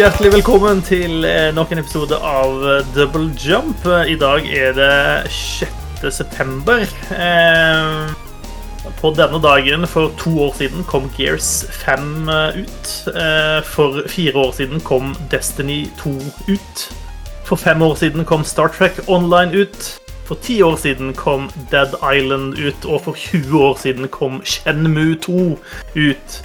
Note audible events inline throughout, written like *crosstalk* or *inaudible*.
Hjertelig velkommen til eh, nok en episode av eh, Double Jump. I dag er det 6. september. Eh, På denne dagen for to år siden kom Gears 5 ut. For fire år siden kom Destiny 2 ut. For fem år siden kom Star Trek Online ut. For ti år siden kom Dead Island ut, og for 20 år siden kom Shenmue 2 ut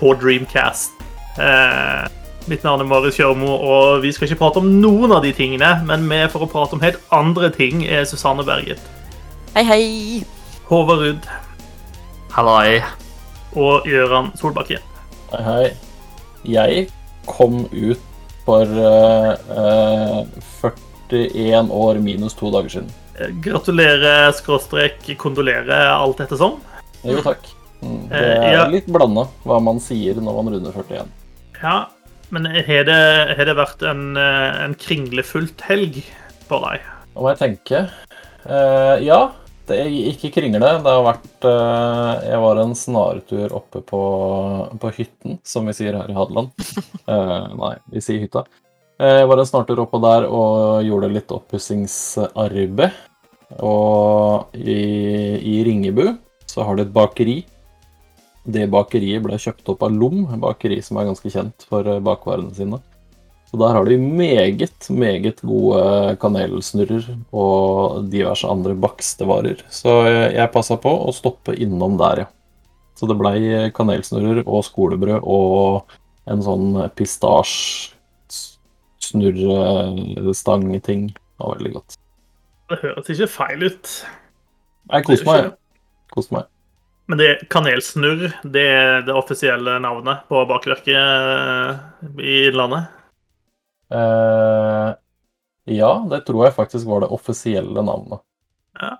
på Dreamcast. Eh, mitt navn er Marius Kjørmo, og vi skal ikke prate om noen av de tingene, men med for å prate om helt andre ting er Susanne Berget, Hei, hei. Håvard Ruud Halloi. og Gøran Solbakken. Hei, hei. Jeg kom ut for uh, uh, 41 år minus to dager siden. Eh, Gratulerer, skråstrek, kondolerer, alt etter som. Jo, takk. Mm, det Eh, er litt blanda hva man sier når man runder 41. Ja, men har det, har det vært en, eh, en kringlefullt helg for deg? Nå må jeg tenke. Uh, ja, det er ikke kringle. Det har vært uh, Jeg var en snartur oppe på, på hytten, som vi sier her i Hadeland. Uh, *laughs* nei, vi sier hytta. Eh, Jeg var en snartur oppå der og gjorde litt oppussingsarbeid. Og i, i Ringebu så har de et bakeri. Det bakeriet ble kjøpt opp av Lom, bakeri som er ganske kjent for eh, bakvarene sine. Så der har de meget, meget gode kanelsnurrer og diverse andre bakstevarer. Så jeg, jeg passa på å stoppe innom der, ja. Så det blei kanelsnurrer og skolebrød og en sånn pistasjesnurrestang-ting. Det var veldig godt. Det høres ikke feil ut. Jeg koste meg. Koste meg. Men det kanelsnurr, det er det offisielle navnet på bakverket eh, i Innlandet. Eh, ja, det tror jeg faktisk var det offisielle navnet. Ja.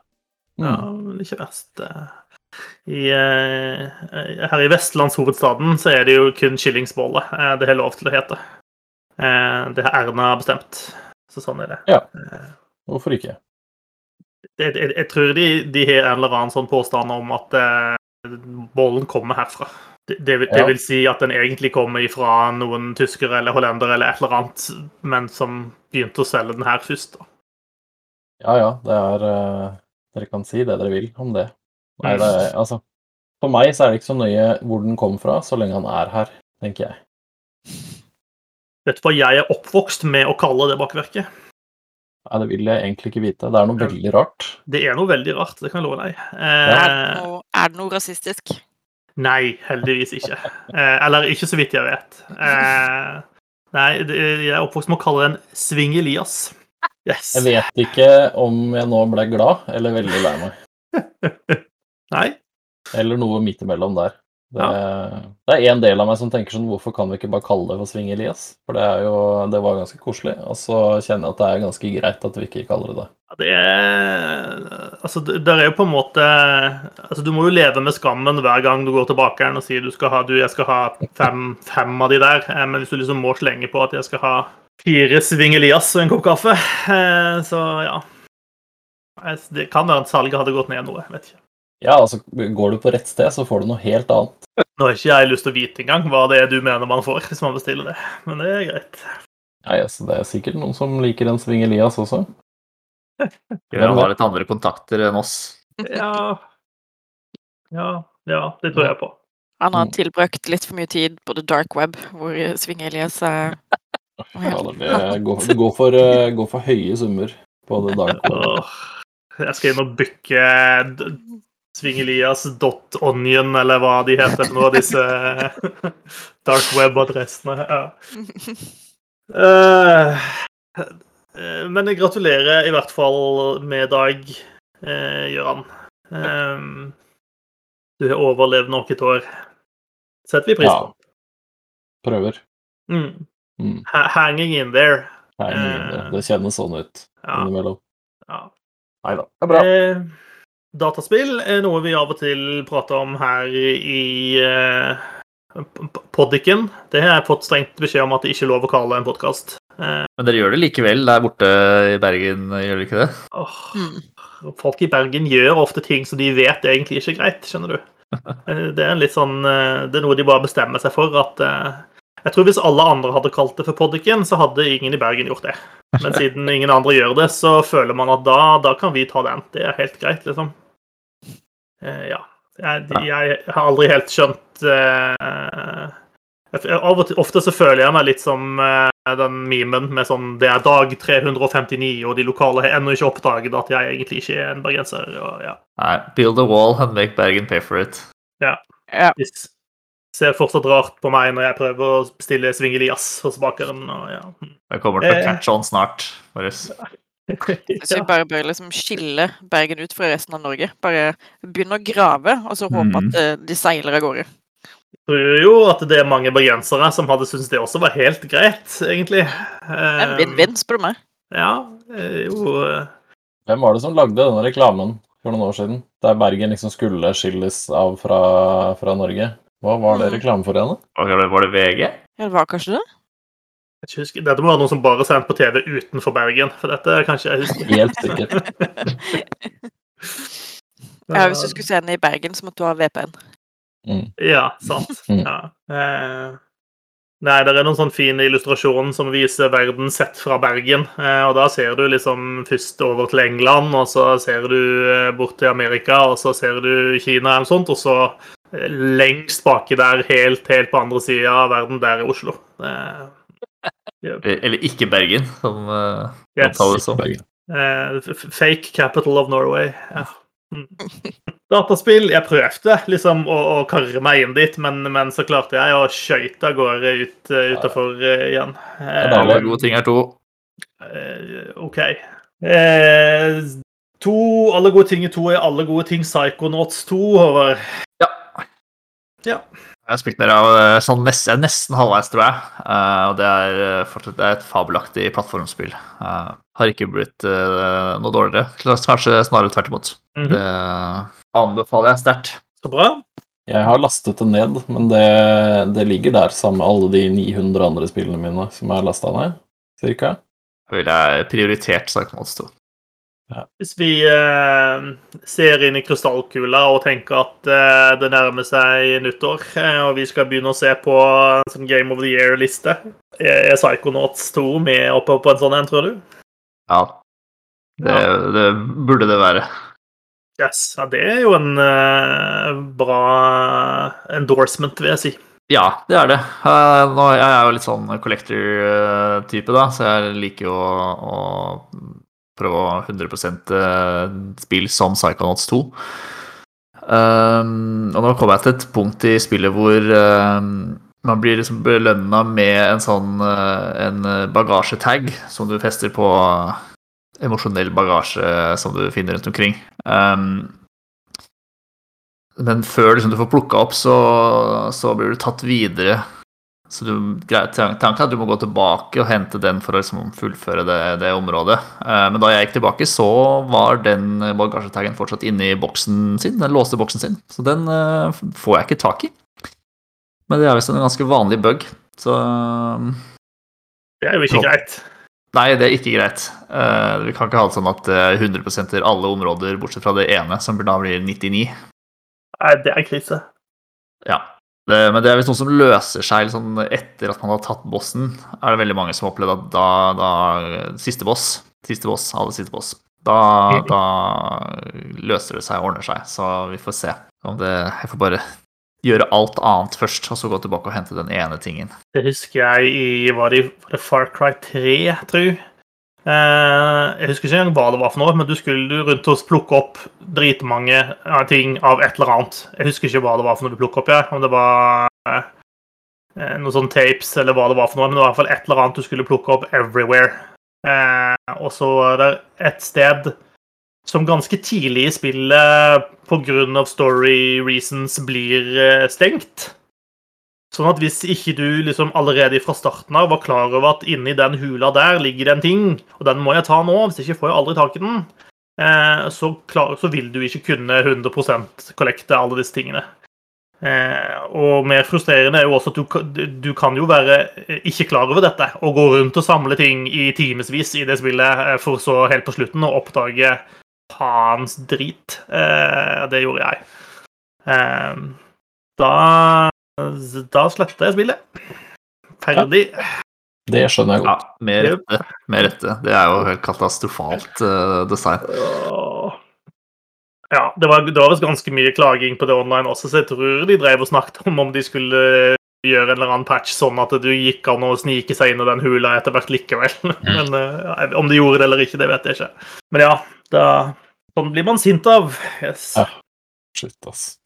Mm. Ja, men ikke verst. eh. I, eh, her i vestlandshovedstaden så er det jo kun kyllingsbolle det har lov til å hete. Det har Erna bestemt, så sånn er det. Ja. Hvorfor ikke? Jeg tror de, de har en eller annen sånn påstand om at eh, bollen kommer herfra. Det, det, vil, det vil si at den egentlig kommer fra noen tyskere eller hollendere eller et eller annet, men som begynte å selge den her først. da. Ja ja, det er uh, Dere kan si det dere vil om det. Nei, det er, altså For meg så er det ikke så nøye hvor den kom fra, så lenge han er her, tenker jeg. Vet du hva jeg er oppvokst med å kalle det bakverket? Nei, det vil jeg egentlig ikke vite. Det er noe veldig rart. Det er noe veldig rart, det kan jeg love deg. Er det Eh, noe, er det noe rasistisk? nei, heldigvis ikke. Eh, eller ikke så vidt jeg vet. Eh, nei, det, jeg er oppvokst med å kalle den Sving-Elias. Yes. Jeg vet ikke om jeg nå ble glad eller veldig lei meg. *laughs* Nei. Eller noe midt imellom der. Det, det er en del av meg som tenker sånn Hvorfor kan vi ikke bare kalle det for Sving Elias? For det jo Det var ganske koselig. Og så kjenner jeg at det er ganske greit at vi ikke kaller det det. Ja, Det er Altså, det er jo på en måte Altså, du må jo leve med skammen hver gang du går tilbake og sier du skal ha Du, jeg skal ha fem, fem av de der. Eh, Men hvis du liksom må slenge på at jeg skal ha fire Sving Elias og en kopp kaffe, eh, så ja. Det kan være at salget hadde gått ned noe. vet ikke. Ja, altså går du på rett sted, så får du noe helt annet. Nå har ikke jeg lyst til å vite engang hva det er du mener man får hvis man bestiller det, men det er greit. Nei, altså, det er sikkert noen som liker en Sving Elias også. Gjøran har litt andre kontakter enn oss. Ja Ja, ja det tror jeg på. Han har tilbrukt tilbrakt litt for mye tid på the dark web, hvor Sving Elias er Ja, det går, det går, for, eh, går for høye summer på the dark web. Jeg skal inn og booke d- Sving-Elias.onion, eller hva de heter for noe av disse *laughs* dark web-adressene. Ja. Eh, eh, men jeg gratulerer i hvert fall med dag, uh, Gøran. Um, du har overlevd nok et år. Setter vi pris på. Ja. Prøver. Mm. Mm. Ha- Hanging in there. Nei, Eh. det kjennes sånn ut Ja. innimellom. ja. Nei da. Det er bra. Eh, dataspill er noe vi av og til prater om her i eh, Poddiken. Det har jeg fått strengt beskjed om at det ikke er lov å kalle en podkast. Eh, Men dere gjør det likevel der borte i Bergen, gjør dere ikke det? Oh, mm. folk i Bergen gjør ofte ting som de vet egentlig ikke er greit, skjønner du. *laughs* Eh, Det er en litt sånn eh, Det er noe de bare bestemmer seg for at eh, Jeg tror hvis alle andre hadde kalt det for Poddiken, så hadde ingen i Bergen gjort det. Men siden *laughs* ingen andre gjør det, så føler man at da, da kan vi ta den. Det er helt greit, liksom. Eh, ja. Jeg, jeg har aldri helt skjønt eh, jeg- Av og til, Ofte så føler jeg meg litt som eh, den memen med sånn Det er dag 359, og de lokale har ennå ikke oppdaget at jeg egentlig ikke er en bergenser. Og, ja. Nei, build a wall and make Bergen pay for it. Ja. Yeah. s- ser fortsatt rart på meg når jeg prøver å bestille Svingelias hos bakeren. Og, ja. Jeg kommer til å catche catch on snart. Boris. Så vi bare bør liksom skille Bergen ut fra resten av Norge. Bare begynne å grave, og så håpe mm. at eh, de seiler av gårde. Jeg tror jo at det er mange bergensere som hadde syntes det også var helt greit, egentlig. En Eh, vinn-vinn, spør du meg. Ja, eh, jo eh, Hvem var det som lagde denne reklamen for noen år siden? Der Bergen liksom skulle skilles av fra, fra Norge. Hva var det Mm. reklame for henne? Var det- VG? Ja, det var kanskje det? jeg ikke husker, Dette må være noen som bare sendte sendt på TV utenfor Bergen, for dette kan ikke jeg huske. Helt sikkert. *laughs* Ja, Hvis du skulle se henne i Bergen, så måtte du ha VPN. Ja, sant. Mm. Ja. Eh, nei, det er noen sånn fin illustrasjon som viser verden sett fra Bergen. Eh, og da ser du liksom først over til England, og så ser du eh, bort til Amerika, og så ser du Kina eller noe sånt, og så lengst baki der, helt, helt på andre sida av verden, der i Oslo. Eh, Eller ikke Bergen, som uh, yes. omtales som. Eh, f- fake capital of Norway. Ja. Mm. Dataspill Jeg prøvde liksom å, å karre meg inn dit, men, men så klarte jeg å skøyte av gårde ut, uh, utafor igjen. er Eh, Alle gode ting er to. eh, OK. Eh, to Alle gode ting i to er alle gode ting Psychonauts 2, Håvard. Ja. Jeg har spilt mer av eh, sånn nesten, nesten halvveis, tror jeg. Eh, og det er eh, fortsatt det er et fabelaktig plattformspill. Eh, har ikke blitt noe dårligere. Kanskje snarere tvert imot. Mhm. Det anbefaler jeg sterkt. Så bra. Jeg har lastet det ned, men det, det ligger der sammen med alle de 900 andre spillene mine som er lasta ned. Cirka. Ville jeg prioritert Psychonauts 2. Hvis vi eh, ser inn i krystallkula og tenker at eh, det nærmer seg nyttår, eh, og vi skal begynne å se på en sånn Game of the Year-liste, er Psychonauts 2 med oppe på en sånn en, tror du? Ja. Det, det burde det være. Yes, ja, Det er jo en eh, bra endorsement, vil jeg si. Ja, det er det. Eh, nå, jeg er jo litt sånn collector-type, da, så jeg liker jo å, å prøve å 100 eh, spill som Psychonauts 2. Um, og nå kommer jeg til et punkt i spillet hvor um, man blir liksom belønna med en sånn eh, en bagasjetag som du fester på emosjonell bagasje som du finner rundt omkring. Um, men før liksom, du får plukka opp, så, så blir du tatt videre. Så du, tanken at du må gå tilbake og hente den for å liksom fullføre det, det området. Eh, men da jeg gikk tilbake, så var den bagasjetaggen fortsatt inne i boksen sin. Den låste boksen sin, så den eh, får jeg ikke tak i. Men det er visst en ganske vanlig bug, så Det er jo ikke greit. Nei, det er ikke greit. Eh, vi kan ikke ha det sånn at det er 100 alle områder, bortsett fra det ene, som da blir 99. Nei, det er krise. Ja. Det, men det er visst noe som løser seg liksom, etter at man har tatt bossen. Er det veldig mange som har opplevd at da, da Siste boss. Siste boss, aller siste boss. Da, da løser det seg og ordner seg. Så vi får se. Det, jeg får bare gjøre alt annet først, og så gå tilbake og hente den ene tingen. Det husker jeg i var det, var det Far Cry 3, tror jeg. Eh, husker ikke hva det var for noe, men du skulle rundt oss plukke opp dritmange eh, ting av et eller annet. Jeg husker ikke hva det var for noe du plukket opp, ja. om det var noen noe sånn tapes eller hva det var for noe, men det var i hvert fall et eller annet du skulle plukke opp everywhere. Eh, og så er det et sted som ganske tidlig i spillet pga. story reasons blir eh, stengt. Sånn at hvis ikke du liksom allerede fra starten av var klar over at inni den hula der ligger det en ting, og den må jeg ta nå, hvis ikke får jeg aldri tak i den, eh, så, klar, så vil du ikke kunne 100% kollekte alle disse tingene. Eh, og mer frustrerende er jo også at du, du kan jo være eh, ikke klar over dette og gå rundt og samle ting i timevis i det spillet, eh, for så helt på slutten å oppdage faens drit. Eh, det gjorde jeg. Eh, da da sletter jeg spillet. ferdig. Det skjønner jeg Ja, godt. med rette. Med rette. Det er jo helt katastrofalt uh, design. Ja, det var, det var visst ganske mye klaging på det online også, så jeg tror de drev og snakket om om de skulle gjøre en eller annen patch sånn at du gikk an å snike seg inn i den hula etter hvert likevel. *laughs* Men uh, om de gjorde det eller ikke, det vet jeg ikke. Men ja, da, sånn blir man sint av. Yes. Ja. Shit, ass.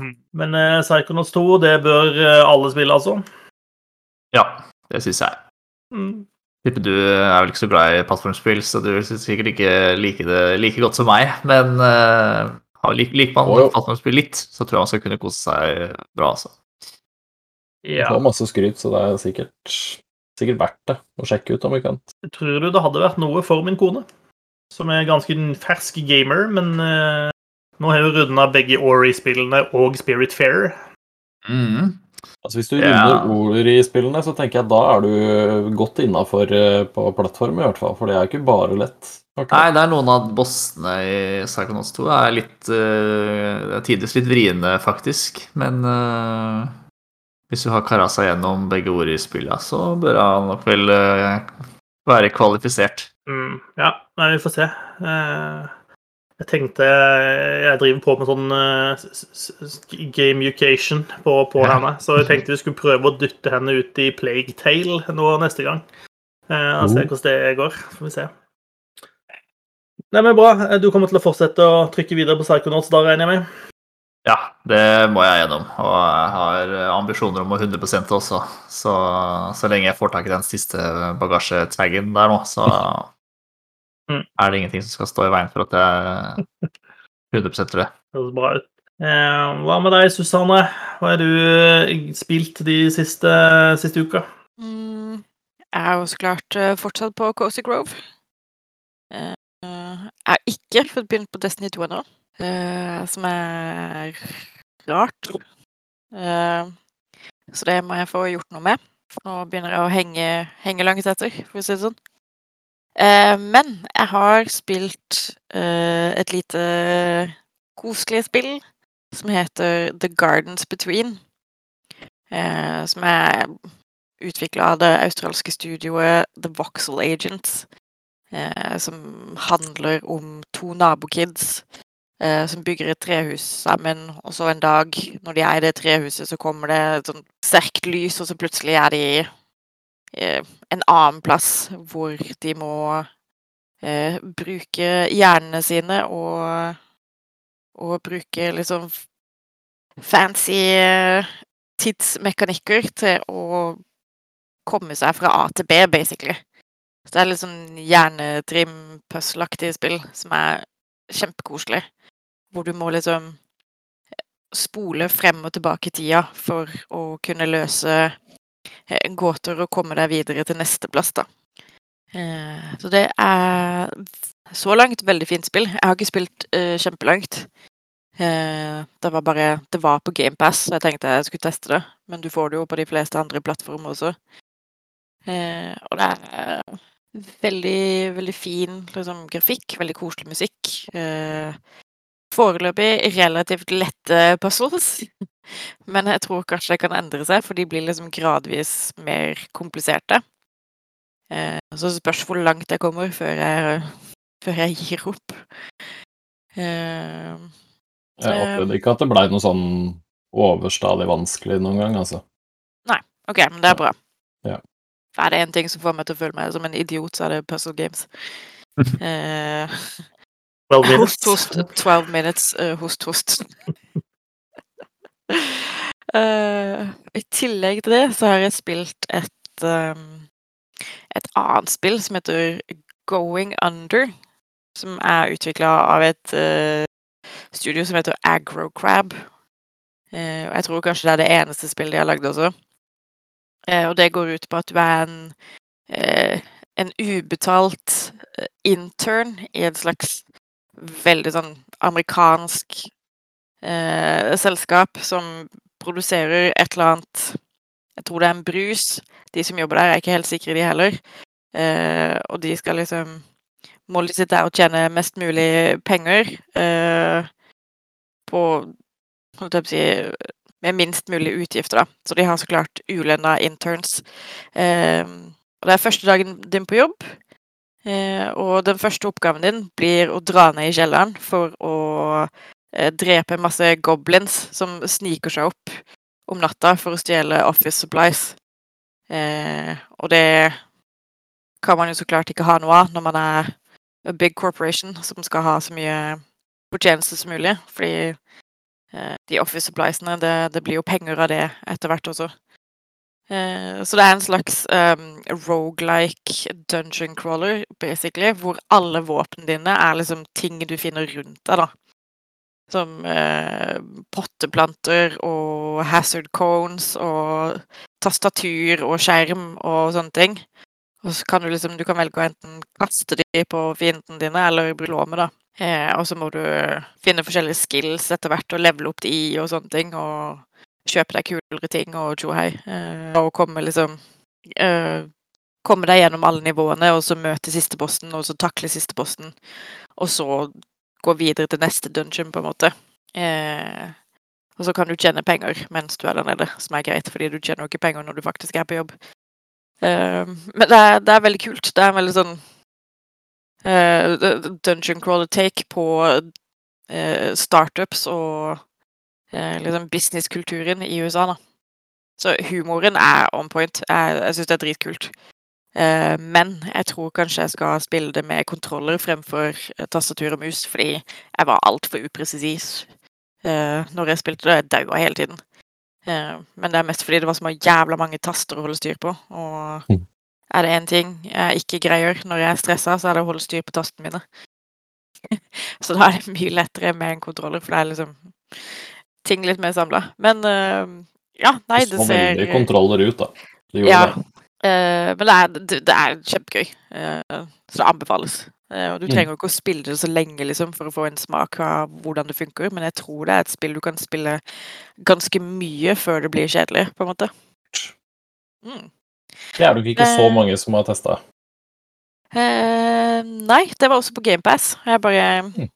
Mm. Men uh, Psychonauts 2, det bør eh, alle spille, altså. Ja, det syns jeg. Mm. Tipper du er vel ikke så glad i plattformspill, så du vil sikkert ikke like det like godt som meg. Men uh, liker like man oh, plattformspill litt, så tror jeg man skal kunne kose seg bra. altså. Det Ja. var masse skryt, så det er sikkert, sikkert verdt det å sjekke ut om vi kan. Tror du det hadde vært noe for min kone? Som er ganske fersk gamer, men eh, nå har vi runda begge Ori-spillene og Spirit Fair. Mm. Altså Hvis du Ja. runder ord i spillene, så tenker jeg da er du godt innafor på plattform, i hvert fall. For det er ikke bare lett. Okay. Nei, det er noen av bossene i Psychonauts 2 er litt uh, tidvis litt vriene, faktisk. Men uh, hvis du har kara seg gjennom begge Ori-spillene, så bør han nok vel uh, være kvalifisert. Mm, ja, nei, vi får se. Eh, jeg tenkte Jeg driver på med sånn uh, s- s- på, på Ja. henne, så jeg tenkte vi skulle prøve å dytte henne ut i Plague Tale nå neste gang. Uh, og se Oh. hvordan det går. Får vi se. Nei, men Bra. Eh, Du kommer til å fortsette å trykke videre på Psychonauts da, regner jeg med? Ja, det må jeg gjennom. Og jeg har ambisjoner om å 100% også. Så, så lenge jeg får tak i den siste bagasjetaggen der nå, så Mm. er det ingenting som skal stå i veien for at jeg 100 tror det. Det høres bra ut. Eh, hva med deg, Susanne? Hva har du eh, spilt de siste, siste uka? Mm, jeg er jo så klart eh, fortsatt på Cozy Grove. Eh, eh, jeg har ikke fått begynt på Destiny 2 ennå, eh, som er rart. Eh, så det må jeg få gjort noe med. Nå begynner jeg å henge, henge langt etter, for å si det sånn. Eh, men jeg har spilt eh, et lite koselig spill som heter The Gardens Between. Eh, som er utvikla av det australske studioet The Voxel Agents. Som handler om to nabokids som bygger et trehus sammen. Og så en dag, når de er i det trehuset, så kommer det et sånt sterkt lys, og så plutselig er de en annen plass hvor de må eh, bruke hjernene sine og, og bruke liksom fancy eh, tidsmekanikker til å komme seg fra A til B, basically. Så det er litt sånn hjernetrim-puzzle-aktig spill som er kjempekoselig. Hvor du må liksom spole frem og tilbake tida for å kunne løse eh, gåter og komme deg videre til neste plass, da. Eh, Så det er så langt veldig fint spill. Jeg har ikke spilt uh, kjempelangt. Uh, Det var bare Det var på GamePass, så jeg tenkte jeg skulle teste det. Men du får det jo på de fleste andre plattformer også. Uh, Og det er veldig, veldig fin liksom, grafikk, veldig koselig musikk. Eh, Foreløpig relativt lette puzzles. *laughs* Men jeg tror kanskje det kan endre seg, for de blir liksom gradvis mer kompliserte. Eh, Så det spørs hvor langt jeg kommer før jeg, før jeg gir opp. Så, Jeg opplevde ikke at det blei noe sånn overstadig vanskelig noen gang, altså. Nei. OK, men det er bra. Ja. Er det én ting som får meg til å føle meg som en idiot, så er det puzzle games. *laughs* Eh, minutes. host, host, 12 minutes, Uh, host, host. *laughs* uh, I tillegg til det så har jeg spilt et um, et annet spill som heter Going Under. Som er utvikla av et uh, studio som heter Agrocrab. Uh, og jeg tror kanskje det er det eneste spillet de har lagd også. Eh, og det går ut på at du er en eh, en ubetalt intern i en slags veldig sånn amerikansk eh, selskap som produserer et eller annet Jeg tror det er en brus. De som jobber der, er ikke helt sikre, de heller. Eh, og de skal liksom Målet sitt er å tjene mest mulig penger eh, på holdt jeg på å si med minst mulig utgifter, da. Så de har så klart ulønna interns. Eh, og det er første dagen din på jobb, og den første oppgaven din blir å dra ned i kjelleren for å eh, drepe masse goblins som sniker seg opp om natta for å stjele office supplies. Eh, og det kan man jo så klart ikke ha noe av når man er a big corporation som skal ha så mye fortjeneste som mulig. Fordi eh, de office suppliesene, det, det, blir jo penger av det etter hvert også. Eh, så det er en slags um, rogelike dungeon crawler, basically, hvor alle våpnene dine er liksom ting du finner rundt deg, da. Som uh, potteplanter og hazard cones og tastatur og skjerm og sånne ting. Og så kan du liksom Du kan velge å enten kaste de på fiendene dine, eller blå med, da. Eh, og så må du finne forskjellige skills etter hvert og levele opp de i og sånne ting. Og kjøpe deg kulere ting og tjohei. Eh, og komme liksom eh, Komme deg gjennom alle nivåene, og så møte siste bossen, og så takle siste bossen. Og så gå videre til neste dungeon, på en måte. Eh, og så kan du tjene penger mens du er der nede, som er greit, fordi du tjener jo ikke penger når du faktisk er på jobb. Men det er, det er, veldig kult. Det er en veldig sånn dungeon crawler take på startups og liksom businesskulturen i USA, da. Så humoren er on point. Jeg, jeg syns det er dritkult. Uh, men jeg tror kanskje jeg skal spille det med kontroller fremfor eh, tastatur og mus, fordi jeg var altfor upresis uh, når jeg spilte det. Jeg daua hele tiden. men det er mest fordi det var så jævla mange taster å holde styr på. Og mm. er det én ting jeg ikke greier når jeg er stressa, så er det å holde styr på tastene mine. *laughs* så da er det mye lettere med en kontroller, for det er liksom ting litt mer samla. Men ja, nei, det ser Så veldig kontroller ut, da. Det ja. Uh, men det er, det er kjempegøy, uh, så det anbefales. Uh, og du mm. trenger ikke å spille det så lenge liksom, for å få en smak av hvordan det funker, men jeg tror det er et spill du kan spille ganske mye før det blir kjedelig, på en måte. Mm. Det er nok ikke så mange som har testa. nei, det var også på GamePass. Jeg bare mm.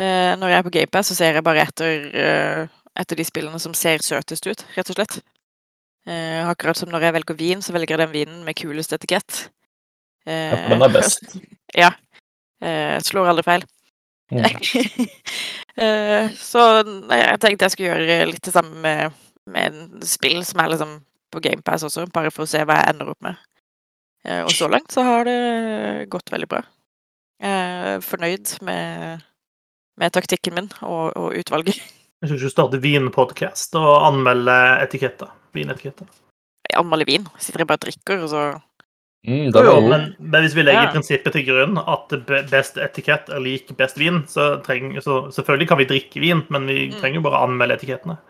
Når jeg er på GamePass, så ser jeg bare etter, etter de spillene som ser søtest ut, rett og slett. Uh, akkurat som når jeg velger vin, så velger jeg den vinen med kulest etikett. Ja, for den er best. *laughs* ja. Uh, slår aldri feil. Mm. *laughs* så jeg tenkte jeg skulle gjøre litt det samme med, med spill som er liksom på GamePass også, bare for å se hva jeg ender opp med. og så langt så har det gått veldig bra. Jeg er fornøyd med, med taktikken min og, og utvalget. Jeg skal ikke starte vinpodkast og anmelde etiketter. Vinetiketter. Jeg anmelder vin. Sitter jeg bare og drikker, og så mm, jo, men, men, hvis vi legger ja. prinsippet til grunn at best etikett er lik best vin, så, treng, så selvfølgelig kan vi drikke vin, men vi mm. trenger jo bare å anmelde etikettene.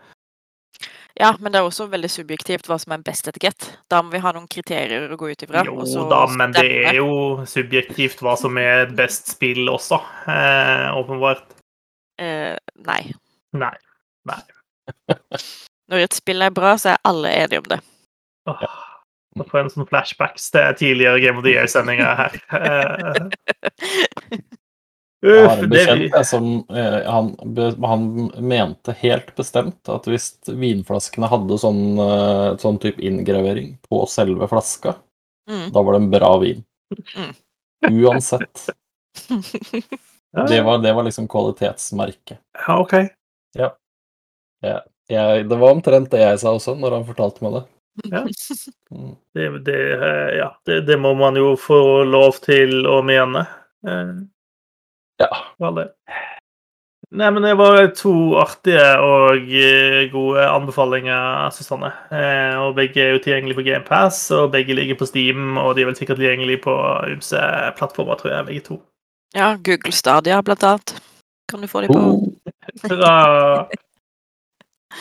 Ja, men det er også veldig subjektivt hva som er best etikett. Da må vi ha noen kriterier å gå ut ifra. Jo da, men det er jo subjektivt hva som er best spill også, eh, åpenbart. Eh, nei. Nei. Nei. *laughs* Når et spill er bra, så er alle enige om det. Åh, nå får jeg en sånn flashbacks til tidligere Game of the Year-sendinger her. Uh, *laughs* jeg har en bekjent som eh, han, han, mente helt bestemt at hvis vinflaskene hadde sånn, uh, sånn type inngravering på selve flaska, mm. da var det en bra vin. Mm. Uansett. *laughs* det, var, det var liksom kvalitetsmerket. Ja, OK. Ja. ja. Jeg, det var omtrent det jeg sa også, når han fortalte meg det. Ja. *laughs* Mm. Det, det, ja, det, det, må man jo få lov til å mene. Eh, ja. Vel, Nei, men det var to artige og eh, gode anbefalinger, Susanne. Eh, og begge er jo tilgjengelige på GamePass, og begge ligger på Steam, og de er vel sikkert tilgjengelige på ymse plattformer, tror jeg, begge to. Ja, Google Stadia, blant annet. Kan du få de på? Uh,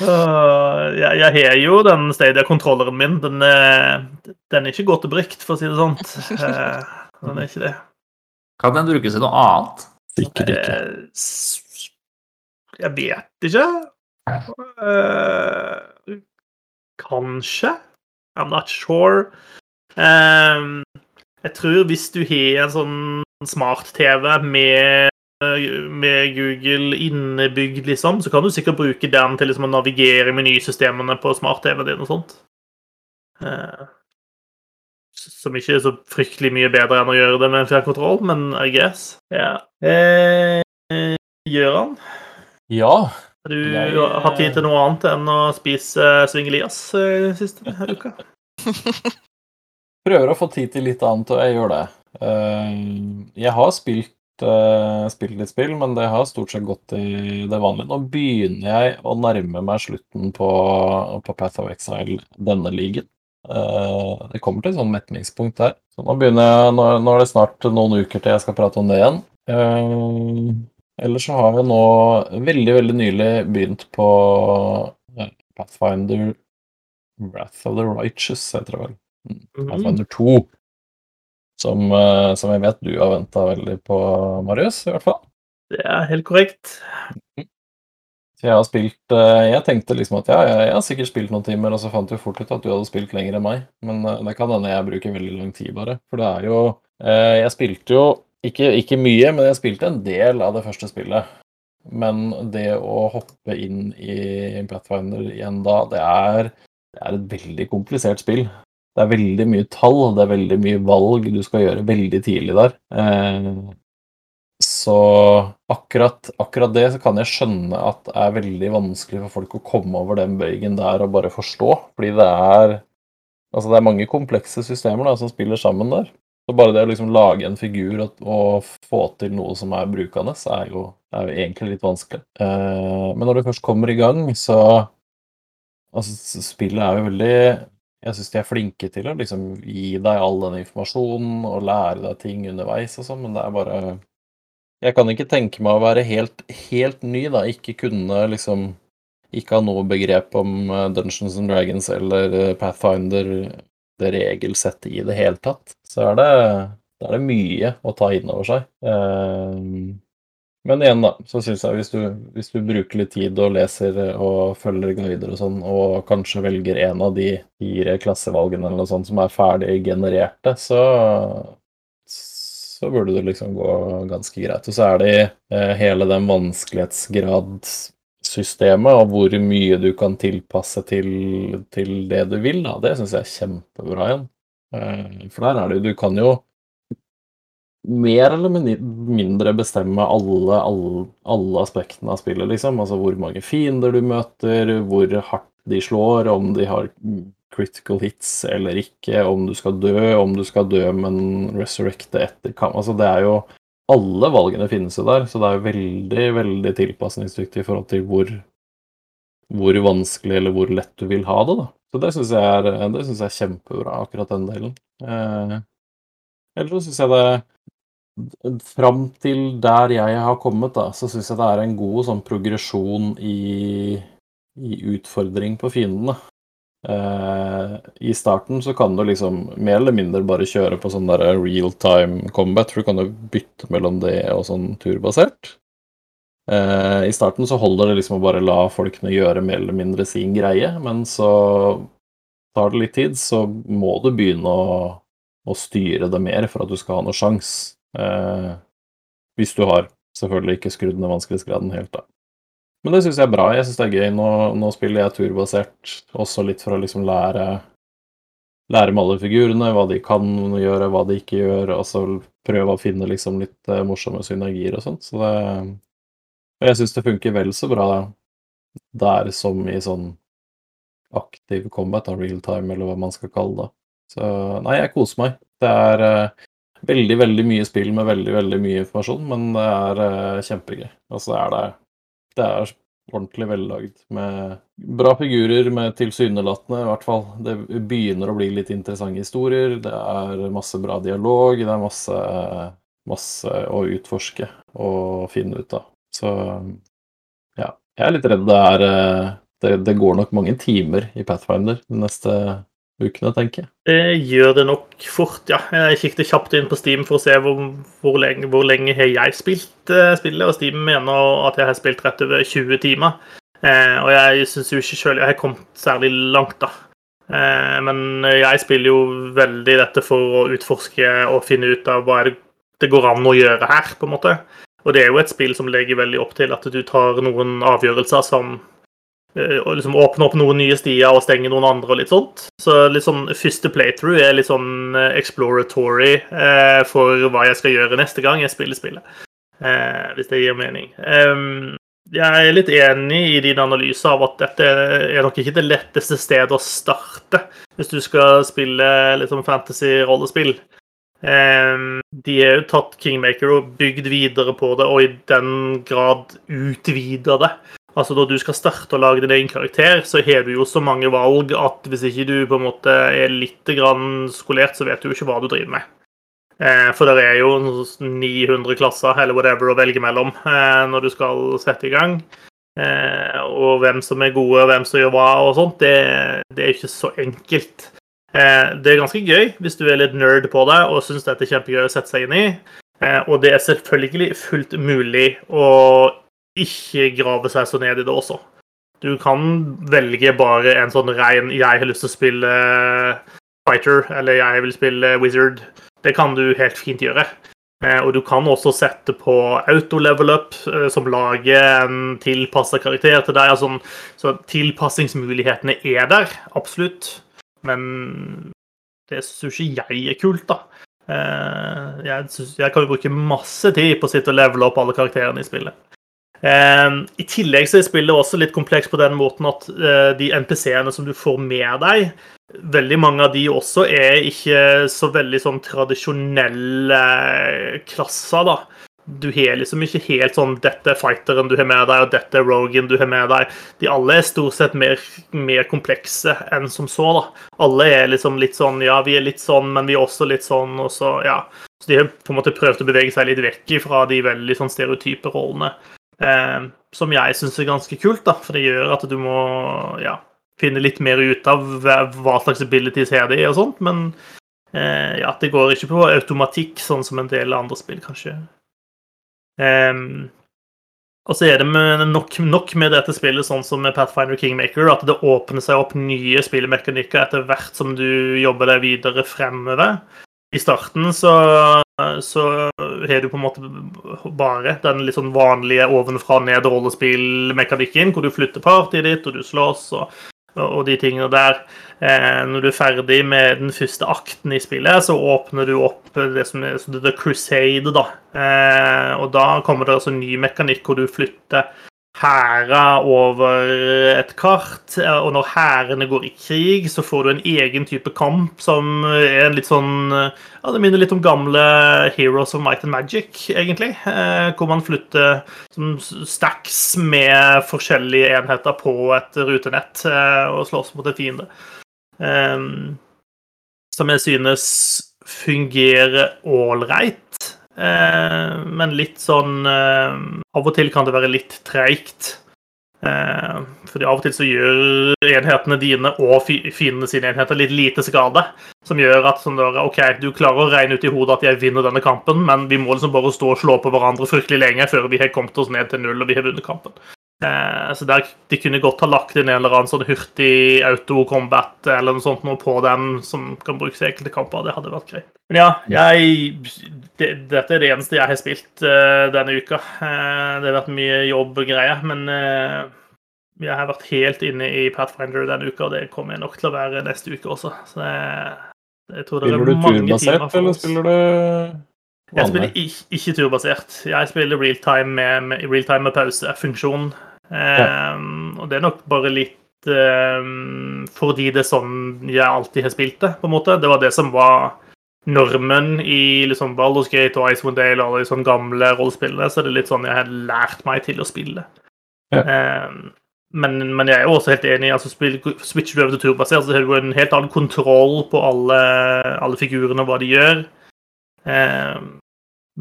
uh, jeg, jeg har jo den Stadia-kontrolleren min. Den er, den er ikke godt brukt, for å si det sånn. Uh, den er ikke det. Kan den brukes til noe annet? Sikkert ikke. Jeg vet ikke. kanskje. I'm not sure. Jeg tror hvis du har en sånn smart-TV med med Google innebygd, liksom, så kan du sikkert bruke den til liksom, å navigere menysystemene på smart-TV-en din og sånt. Eh, som ikke er så fryktelig mye bedre enn å gjøre det med en fjernkontroll, men I guess. Yeah. Eh, Gjøran, Ja. har du Jeg- hatt tid til noe annet enn å spise Sving Elias eh, siste uka? *laughs* Prøver å få tid til litt annet, og jeg gjør det. Eh, Jeg har spilt, eh, spilt litt spill, men det har stort sett gått i det vanlige. Nå begynner jeg å nærme meg slutten på, på Path of Exile, denne ligaen. Eh, Det kommer til et sånn metningspunkt der. Så nå jeg, nå, nå er det snart noen uker til jeg skal prate om det igjen. Ellers så har vi nå veldig, veldig nylig begynt på Pathfinder Wrath of the Righteous, heter det vel. Mhm. Pathfinder 2. Som, eh, som jeg vet du har venta veldig på, Marius, i hvert fall. Det er helt korrekt. Jeg har spilt eh, Jeg tenkte liksom at ja, jeg, jeg har sikkert spilt noen timer, og så fant jeg fort ut at du hadde spilt lenger enn meg. Men eh, det kan hende jeg bruker veldig lang tid, bare. For det er jo Jeg spilte jo ikke, ikke mye, men jeg spilte en del av det første spillet. Men det å hoppe inn i Pathfinder igjen da, det er, det er et veldig komplisert spill. Det er veldig mye tall, det er veldig mye valg du skal gjøre veldig tidlig der. Eh, så akkurat, akkurat det så kan jeg skjønne at det er veldig vanskelig for folk å komme over den bøygen der og bare forstå. Fordi det er Altså det er mange komplekse systemer da, som spiller sammen der. Så bare det å liksom lage en figur og, og få til noe som er brukende, så er jo, er jo egentlig litt vanskelig. Eh, men når du først kommer i gang, så Altså, spillet er jo veldig Jeg syns de er flinke til å liksom gi deg all den informasjonen og lære deg ting underveis og sånn, men det er bare Jeg kan ikke tenke meg å være helt, helt ny, da. Ikke kunne liksom Ikke ha noe begrep om eh, Dungeons and Dragons eller eh, Pathfinder, det regelsettet i det hele tatt. Så er det, det er det mye å ta inn over seg. Eh, men igjen, da, så syns jeg hvis du, hvis du bruker litt tid og leser og følger guider og sånn, og kanskje velger en av de fire klassevalgene eller noe sånt som er ferdig genererte, så så burde det liksom gå ganske greit. Og så er det eh, hele den vanskelighetsgradssystemet og hvor mye du kan tilpasse til, til det du vil, da. Det syns jeg er kjempebra igjen. Eh, for der er det jo Du kan jo mer eller mindre bestemme alle, alle, alle aspektene av spillet, liksom. Altså hvor mange fiender du møter, hvor hardt de slår, om de har critical hits eller ikke, om du skal dø, om du skal dø, men resurrecte etter kamp. Altså det er jo Alle valgene finnes jo der, så det er jo veldig, veldig tilpasningsdyktig i forhold til hvor, hvor vanskelig eller hvor lett du vil ha det, da. Så det syns jeg, jeg er kjempebra, akkurat den delen. Eh, ellers så syns jeg det Fram til der jeg har kommet, da, så syns jeg det er en god sånn progresjon i, i utfordring på fiendene. Eh, I starten så kan du liksom mer eller mindre bare kjøre på sånn der real time combat, for du kan jo bytte mellom det og sånn turbasert. Eh, I starten så holder det liksom å bare la folkene gjøre mer eller mindre sin greie, men så tar det litt tid, så må du begynne å, å styre det mer for at du skal ha noe sjans. Eh, hvis du har selvfølgelig ikke skrudd ned vanskelighetsgraden helt, da. Men det syns jeg er bra. Jeg syns det er gøy. Nå, nå spiller jeg turbasert, også litt for å liksom lære Lære med alle figurene, hva de kan gjøre, hva de ikke gjør, og så prøve å finne liksom litt eh, morsomme synergier og sånt. Så det Og jeg syns det funker vel så bra der som i sånn aktiv combat, real time, eller hva man skal kalle det. Så nei, jeg koser meg. Det er uh, veldig, veldig mye spill med veldig, veldig mye informasjon, men det er uh, kjempegøy. Altså, det er det Det er ordentlig vellagd med bra figurer, med tilsynelatende, i hvert fall. Det begynner å bli litt interessante historier. Det er masse bra dialog. Det er masse, masse å utforske og finne ut av. Så ja. Jeg er litt redd det er uh, det, det går nok mange timer i Pathfinder de neste ukene, tenker jeg. Det gjør det nok fort, ja. Jeg kikket kjapt inn på Steam for å se hvor, hvor, lenge, hvor lenge har jeg spilt uh, spillet, og Steam mener at jeg har spilt rett over 20 timer. Eh, og jeg syns jo ikke sjøl jeg har kommet særlig langt, da. Eh, men jeg spiller jo veldig dette for å utforske og finne ut av hva det, det går an å gjøre her, på en måte. Og det er jo et spill som legger veldig opp til at du tar noen avgjørelser som eh, og liksom åpne opp noen nye stier og stenge noen andre og litt sånt. Så litt sånn første playthrough er litt sånn eh, exploratory eh, for hva jeg skal gjøre neste gang jeg spiller spillet. Eh, hvis det gir mening. Um, jeg er litt enig i din analyse av at dette er nok ikke det letteste stedet å starte hvis du skal spille litt sånn fantasy-rollespill. Um, De har jo tatt Kingmaker og bygd videre på det, og i den grad utvida det. Altså Når du skal starte å lage din egen karakter, så har du jo så mange valg at hvis ikke du på en måte er litt grann skolert, så vet du jo ikke hva du driver med. Eh, For det er jo 900 klasser eller whatever å velge mellom eh, når du skal sette i gang. Eh, Og hvem som er gode, og hvem som gjør hva og sånt, det, det er ikke så enkelt. Det er ganske gøy hvis du er litt nerd på det og syns dette er kjempegøy å sette seg inn i. Og det er selvfølgelig fullt mulig å ikke grave seg så ned i det også. Du kan velge bare en sånn rein 'jeg har lyst til å spille fighter', eller 'jeg vil spille wizard'. Det kan du helt fint gjøre. Eh, Og du kan også sette på auto-level up, eh, som lager en tilpassa karakter til deg. Altså, så tilpassingsmulighetene er der, absolutt. Men det syns ikke jeg er kult, da. Eh, Jeg, synes, jeg kan jo bruke masse tid på å sitte og levele opp alle karakterene i spillet. Eh, I tillegg så er spillet også litt kompleks på den måten at eh, de NPC-ene som du får med deg, veldig mange av de også er ikke så veldig sånn tradisjonelle klasser, da. Du har liksom ikke helt sånn 'dette er fighteren du har med deg', og 'dette er Rogan du har med deg'. De alle er stort sett mer, mer komplekse enn som så, da. Alle er liksom litt sånn 'ja, vi er litt sånn, men vi er også litt sånn', og så, ja. Så de har på en måte prøvd å bevege seg litt vekk fra de veldig sånn stereotype rollene. Eh, som jeg syns er ganske kult, da, for det gjør at du må ja, finne litt mer ut av hva slags abilities er det og sånt, men eh, ja, det går ikke på automatikk, sånn som en del andre spill kanskje. eh, og så er det med, nok, nok med dette spillet, sånn som med Pathfinder Kingmaker, at det åpner seg opp nye spillmekanikker etter hvert som du jobber deg videre fremover. I starten så, så har du på en måte bare den litt sånn vanlige ovenfra og ned rollespillmekanikken, hvor du flytter partiet ditt, og du slåss og, og de tingene der. Eh, når du er ferdig med den første akten i spillet, så åpner du opp det som er The Crusade, da. Eh, og da kommer det altså en ny mekanikk hvor du flytter hærer over et kart. eh, Og når hærene går i krig, så får du en egen type kamp som er en litt sånn eh, Ja, det minner litt om gamle Heroes of Might and Magic, egentlig. Eh, hvor man flytter stacks med forskjellige enheter på et rutenett og slåss mot en fiende. Ehm, som jeg synes fungerer ålreit. Eh, men litt sånn eh, Av og til kan det være litt treigt. Eh, fordi av og til så gjør enhetene dine og fiendene sine enheter litt lite skade. Som gjør at sånn der, OK, du klarer å regne ut i hodet at jeg vinner denne kampen, men vi må liksom bare stå og slå på hverandre fryktelig lenge før vi har kommet oss ned til null og vi har vunnet kampen. Eh, så der, De kunne godt ha lagt inn en eller annen sånn hurtig auto-combat eller noe sånt noe på den som kan brukes i enkelte kamper. Det hadde vært greit. Men ja, jeg, det, dette er det eneste jeg har spilt uh, denne uka. Uh, det har vært mye jobb og greier, men uh, jeg har vært helt inne i Pathfinder denne uka, og det kommer jeg nok til å være neste uke også. Så jeg, jeg tror det Spiller er du mange timer turbasert, for eller spiller du Jeg spiller ikke, ikke turbasert. Jeg spiller realtime med, med, realtime med pausefunksjon. Ja. og det er nok bare litt um, fordi det er sånn jeg alltid har spilt det, på en måte. Det var det som var normen i liksom Baldur's Gate og Icewind Dale og alle de sånne gamle rollespillene. Så det er litt sånn jeg har lært meg til å spille. Um, men, men jeg er jo også helt enig. altså spill, Switcher du over til turbasert, så har du en helt annen kontroll på alle, alle figurene og hva de gjør. Um,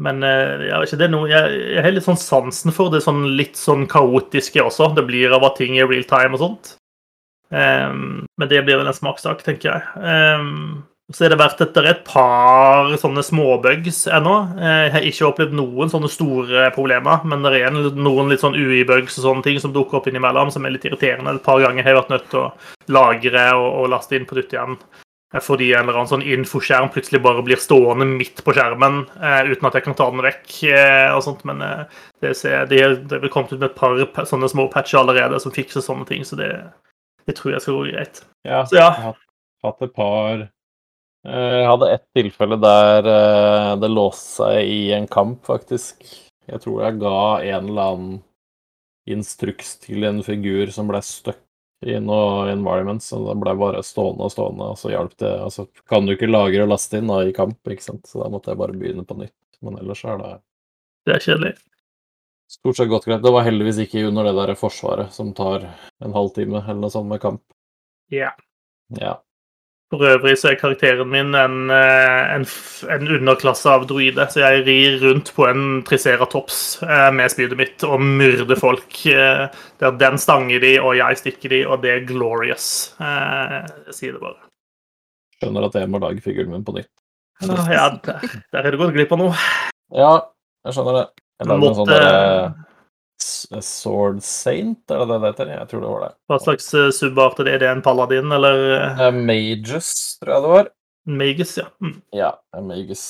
men eh, jeg, vet ikke, det er noe, jeg, jeg har litt sånn sansen for det sånn litt sånn kaotiske også. Det blir av at ting er real time og sånt. Um, men det blir vel en smakssak, tenker jeg. Um, så er det vært etter et par sånne småbugs ennå. Eh, Jeg har ikke opplevd noen sånne store problemer, men det er igjen noen litt sånn UI-bugs og sånne ting som dukker opp innimellom, som er litt irriterende. Et par ganger har jeg vært nødt til å lagre og, og laste inn på nytt igjen. eh, fordi en eller annen sånn infoskjerm plutselig bare blir stående midt på skjermen eh, uten at jeg kan ta den vekk. Eh, og sånt, Men eh, det, ser, det, det er vel kommet ut med et par sånne små patcher allerede som fikser sånne ting, så det, det tror jeg skal gå greit. Ja, Så ja, jeg har hatt et par Jeg hadde ett tilfelle der eh, det låste seg i en kamp, faktisk. Jeg tror jeg ga en eller annen instruks til en figur som ble stuck i noe environment, så den ble bare stående og stående, og så hjalp det. Altså, kan du ikke lagre og laste inn da, i kamp, ikke sant, så da måtte jeg bare begynne på nytt. Men ellers er det det er kjedelig. stort sett godt greit. Det var heldigvis ikke under det der forsvaret som tar en halvtime eller noe sånt med kamp. Ja. Ja. For øvrig så er karakteren min en, eh, en, en underklasse av druide, så jeg rir rundt på en triceratops eh, med spydet mitt og myrder folk. eh, Der den stanger de, og jeg stikker de, og det er glorious. Jeg sier det bare. Skjønner at jeg må lage figuren min på nytt. Ja, der, har du gått glipp av noe. Ja, jeg skjønner det. Jeg lagde en sånn Måtte- s- Sword Saint, er det det det heter? Jeg tror det var det. Hva slags eh, subart er det? Er det en paladin, eller eh, Eh, Magus, tror jeg det var. Magus? Ja. Mm. Ja, Mages.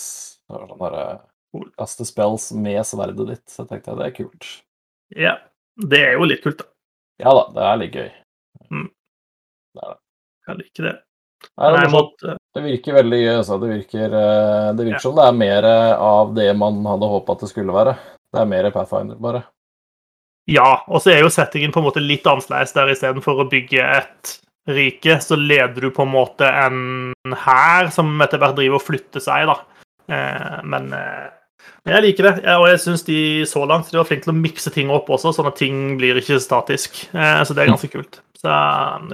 Det var sånn derre Kaste spells med sverdet ditt. Så jeg tenkte jeg det er kult. ja. Det er jo litt kult, da. Ja da, det er litt gøy. Jeg liker det. Nei, det, Nei, er jeg morsomt. måtte, det virker veldig gøy. Altså. Det virker, det virker Ja. som det er mer av det man hadde håpa det skulle være. Det er mer Pathfinder, bare. Ja, og så er jo settingen på en måte litt annerledes der istedenfor å bygge et rike, så leder du på en måte en hær som etter hvert driver og flytter seg, da. Eh, men eh, men jeg liker det, og jeg syns de så langt de var flinke til å mikse ting opp også, sånn at ting blir ikke statisk. Eh, så det er ganske kult. Så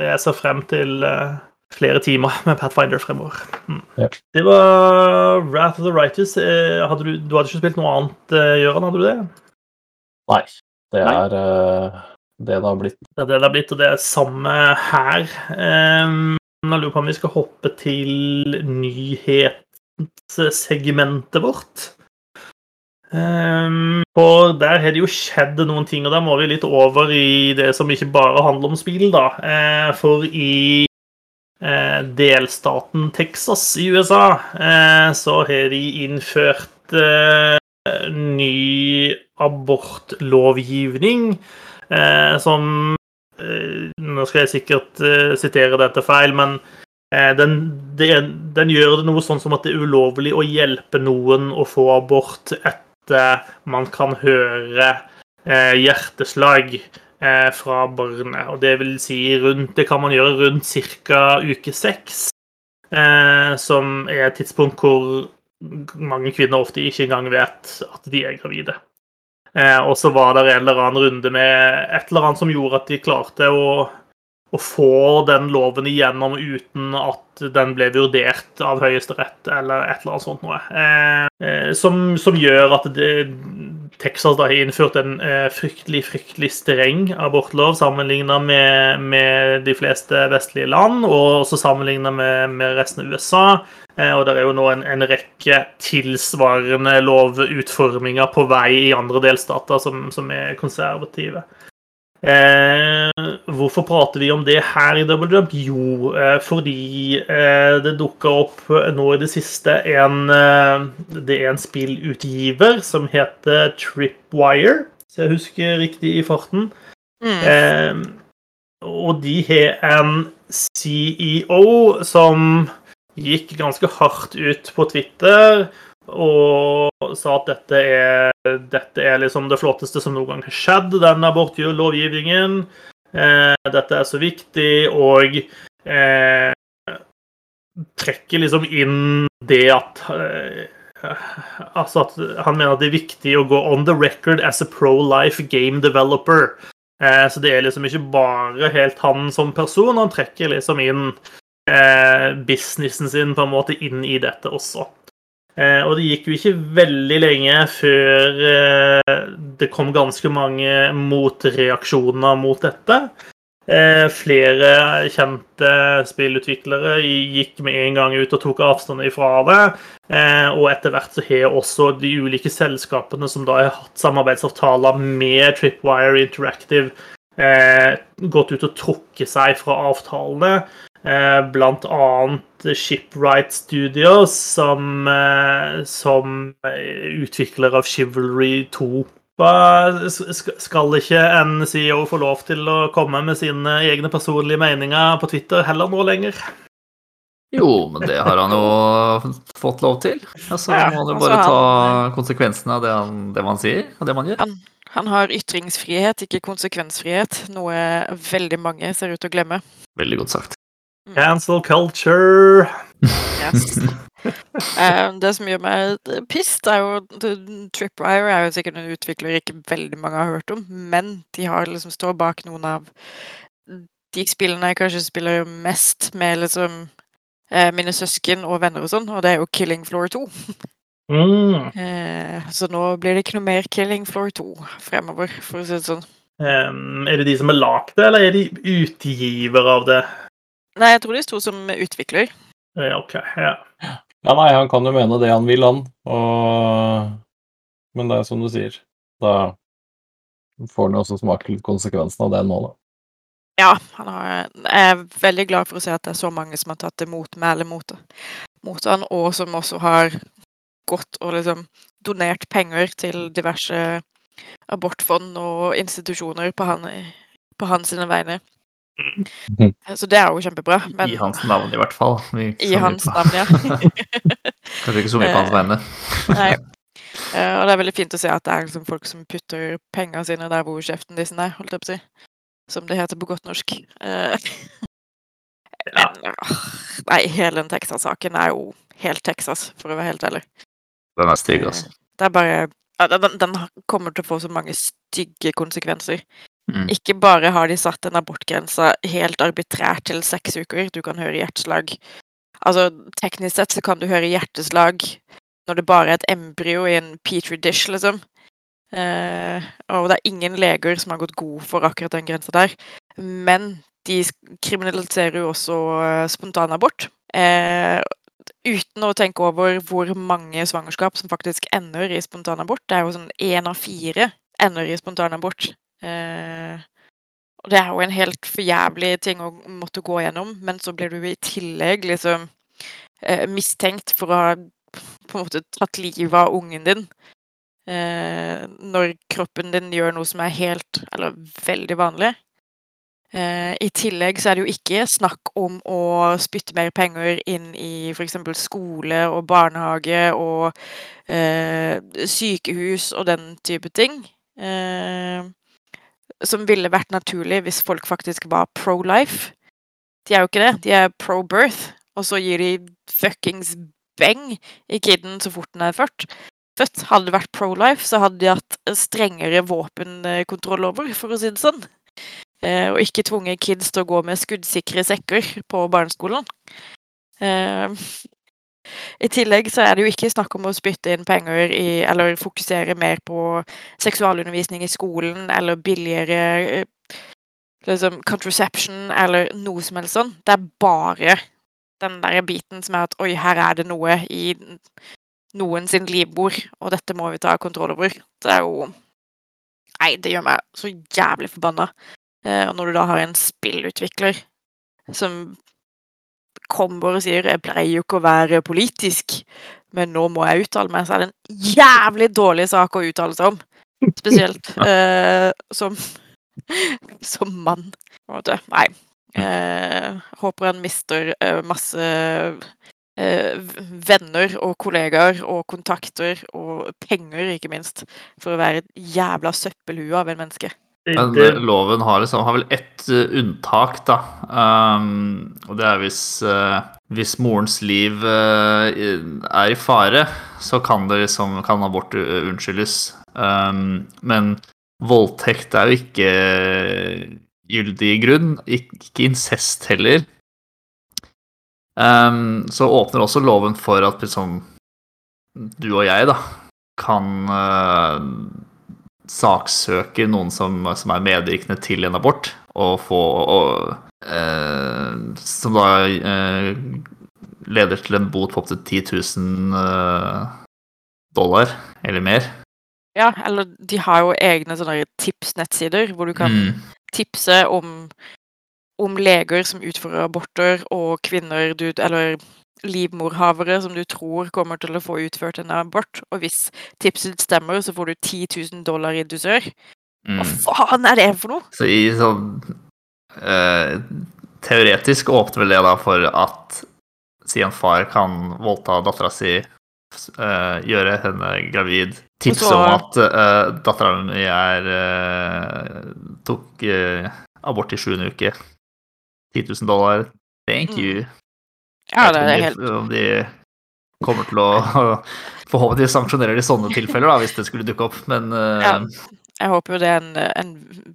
jeg ser frem til eh, flere timer med Pathfinder fremover. Mm. Ja. Det var Wrath of the Righteous. Eh, hadde du, du hadde ikke spilt noe annet, eh, Gøran? Hadde du det? Nei. Det er uh, det det har blitt. Det er det det har blitt, og det er samme her. Um, jeg lurer på om vi skal hoppe til nyhetssegmentet vårt. Um, for der har det jo skjedd noen ting, og da må vi litt over i det som ikke bare handler om spill, da. Uh, for i uh, delstaten Texas i USA uh, så har de innført ny abortlovgivning eh, som eh, Nå skal jeg sikkert eh, sitere dette feil, men den, det, den gjør det noe sånn som at det er ulovlig å hjelpe noen å få abort etter man kan høre hjerteslag fra barnet. Og det vil si rundt Det kan man gjøre rundt ca. uke seks, som er et tidspunkt hvor mange kvinner ofte ikke engang vet at de er gravide. Eh, og så var det en eller annen runde med et eller annet som gjorde at de klarte å, å få den loven igjennom uten at den ble vurdert av Høyesterett eller et eller annet sånt noe. Eh, eh, som, som gjør at det, Texas da har innført en eh, fryktelig, fryktelig streng abortlov sammenlignet med, med de fleste vestlige land, og også sammenlignet med, med resten av USA. Eh, Og det er jo nå en, en rekke tilsvarende lovutforminger på vei i andre delstater som, som er konservative. Eh, hvorfor prater vi om det her i Double Jump? Jo, eh, fordi eh, det dukka opp nå i det siste en eh, Det er en spillutgiver som heter Tripwire, hvis jeg husker riktig i farten. Mm. Eh, og de har en CEO som gikk ganske hardt ut på Twitter og sa at dette er, dette er liksom det flotteste som noen gang har skjedd, den abortlovgivningen. Eh, dette er så viktig, og eh, trekker liksom inn det at eh, Altså at han mener at det er viktig å gå on the record as a pro-life game developer. Eh, så det er liksom ikke bare helt han som person, han trekker liksom inn eh, businessen sin på en måte inn i dette også. Eh, og det gikk jo ikke veldig lenge før eh, det kom ganske mange motreaksjoner mot dette. Eh, flere kjente spillutviklere gikk med en gang ut og tok avstand ifra det. Og etter hvert så har også de ulike selskapene som da har hatt samarbeidsavtaler med Tripwire Interactive, gått ut og trukket seg fra avtalene. Eh, blant annet Shipwright Studios, som, eh, som utvikler av Chivalry 2. Skal ikke en CEO få lov til å komme med sine egne personlige meninger på Twitter heller nå lenger? Jo, men det har han jo fått lov til. Altså, Ja, må han jo altså, bare ta konsekvensene av det, han, det man sier, og det man gjør. Han, har ytringsfrihet, ikke konsekvensfrihet, noe veldig mange ser ut til å glemme. Veldig godt sagt. Cancel culture. Yes. *laughs* Eh, det som gjør meg pissed, er jo Tripwire er jo sikkert en utvikler ikke veldig mange har hørt om, men de har liksom står bak noen av de spillene jeg kanskje spiller mest med liksom eh, mine søsken og venner og sånn, og det er jo Killing Floor 2. Mm. Eh, så nå blir det ikke noe mer Killing Floor 2 fremover, for å si det sånn. Um, er det de som har lagd det, eller er de utgiver av det? Nei, jeg tror de sto som utvikler. Ja, OK. Ja. Ja, nei, han kan jo mene det han vil, han. Og... Men det er som du sier. Da får han jo også smake litt konsekvensen av det nå, da. Ja, han har, jeg er veldig glad for å se at det er så mange som har tatt til motmæle mot, mot han, og som også har gått og liksom donert penger til diverse abortfond og institusjoner på, han, på hans sine vegne. Mhm. Så det er jo kjempebra. Men I hans navn, i hvert fall. I, i hans navn, ja. *laughs* Kanskje ikke så mye på hans Eh, vegne. Nei. Eh, og det er veldig fint å se at det er liksom folk som putter pengene sine der hvor kjeften deres er, holdt jeg på å si. Som det heter på godt norsk. Eh, men Nei, hele den Texas-saken er jo helt Texas, for å være helt ærlig. Den er stygg, altså. Det er bare ja, den, den kommer til å få så mange stygge konsekvenser. Mm. Ikke bare har de satt en abortgrense helt arbitrært til seks uker, du kan høre hjerteslag. Altså, teknisk sett så kan du høre hjerteslag når det bare er et embryo i en petri dish, liksom. Eh, og det er ingen leger som har gått god for akkurat den grensa der. Men de kriminaliserer jo også eh, spontanabort. Eh, uten å tenke over hvor mange svangerskap som faktisk ender i spontanabort. Det er jo sånn én av fire ender i spontanabort. Eh, og det er jo en helt forjævlig ting å måtte gå gjennom, men så blir du i tillegg liksom eh, mistenkt for å ha på en måte tatt livet av ungen din. Eh, når kroppen din gjør noe som er helt, eller veldig vanlig. Eh, I tillegg så er det jo ikke snakk om å spytte mer penger inn i f.eks. skole og barnehage og eh, sykehus og den type ting. Eh, som ville vært naturlig hvis folk faktisk var pro-life. De er jo ikke det. De er pro-birth, og så gir de fuckings beng i kiden så fort den er født. Hadde det vært pro-life, så hadde de hatt strengere våpenkontroll over, for å si det sånn. Eh, og ikke tvunget kids til å gå med skuddsikre sekker på barneskolen. Eh, I tillegg så er det jo ikke snakk om å spytte inn penger i Eller fokusere mer på seksualundervisning i skolen, eller billigere eh, liksom contraception, eller noe som helst sånn. Det er bare den der biten som er at oi, her er det noe i noen sin livbord, og dette må vi ta kontroll over. Det er jo Nei, det gjør meg så jævlig forbanna. Eh, og når du da har en spillutvikler som kommer og sier 'jeg pleier jo ikke å være politisk', men nå må jeg uttale meg, så er det en jævlig dårlig sak å uttale seg om. Spesielt *laughs* eh, som som mann. på en måte. Nei. Eh, håper han mister eh, masse eh, venner og kollegaer og kontakter og penger, ikke minst, for å være et jævla søppelhue av en menneske. Men eh, loven har, liksom, har vel ett eh, unntak, da. Um, og det er hvis, uh, hvis morens liv uh, er i fare, så kan, det liksom, kan abort uh, unnskyldes. Um, men voldtekt er jo ikke gyldig grunn. Ikke incest heller. Um, så åpner også loven for at liksom, du og jeg da, kan eh, saksøke noen som, som er medvirkende til en abort, og få og, eh, Som da eh, leder til en bot på opptil 10 000 eh, dollar eller mer. Ja, eller de har jo egne sånne tipsnettsider hvor du kan Mm. tipse om, om leger som utfører aborter, og kvinner du Eller livmorhavere som du tror kommer til å få utført en abort. Og hvis tipset stemmer, så får du 10 000 dollar i dusør. Mm. Hva faen er det for noe?! Så i sånn eh, Teoretisk åpner vel det da for at si en far kan voldta dattera si, eh, gjøre henne gravid, tipse om at uh, dattera mi er eh, tok eh, abort i sjuende uke. 10 000 dollar. Thank Mm. Ja, det er helt om de, kommer til å *laughs* Forhåpentligvis sanksjonerer de sånne tilfeller, da, hvis det skulle dukke opp, men eh, Ja. Jeg håper jo det er en, en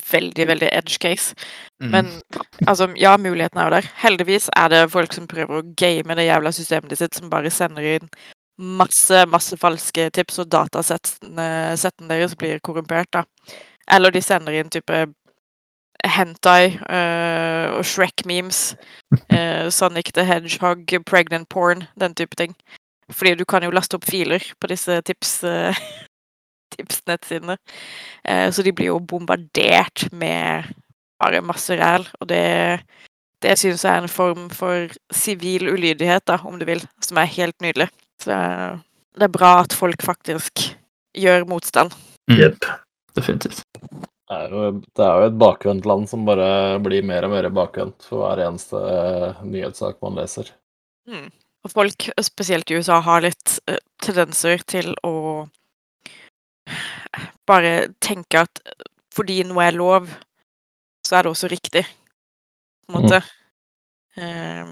veldig, veldig edge case. mm. Men altså, ja, muligheten er jo der. Heldigvis er det folk som prøver å game det jævla systemet sitt, som bare sender inn masse, masse falske tips, og datasettene settene deres blir korrumpert, da. Eller de sender inn type hentai uh, og Shrek-memes. Uh, *laughs* Sonic the Hedgehog, pregnant porn, den type ting. Fordi du kan jo laste opp filer på disse tips, uh, *laughs* tipsnettsidene. Eh, så de blir jo bombardert med bare masse ræl, og det, det syns jeg er en form for sivil ulydighet, da, om du vil, som er helt nydelig. Så eh, det er bra at folk faktisk gjør motstand. mm, Jepp. Definitivt. Det er, jo, det er jo et bakvendt land som bare blir mer og mer bakvendt for hver eneste eh, nyhetssak man leser. Og folk, spesielt i USA, har litt eh, tendenser til å bare tenke at fordi noe er lov, så er det også riktig, på en måte. Eh,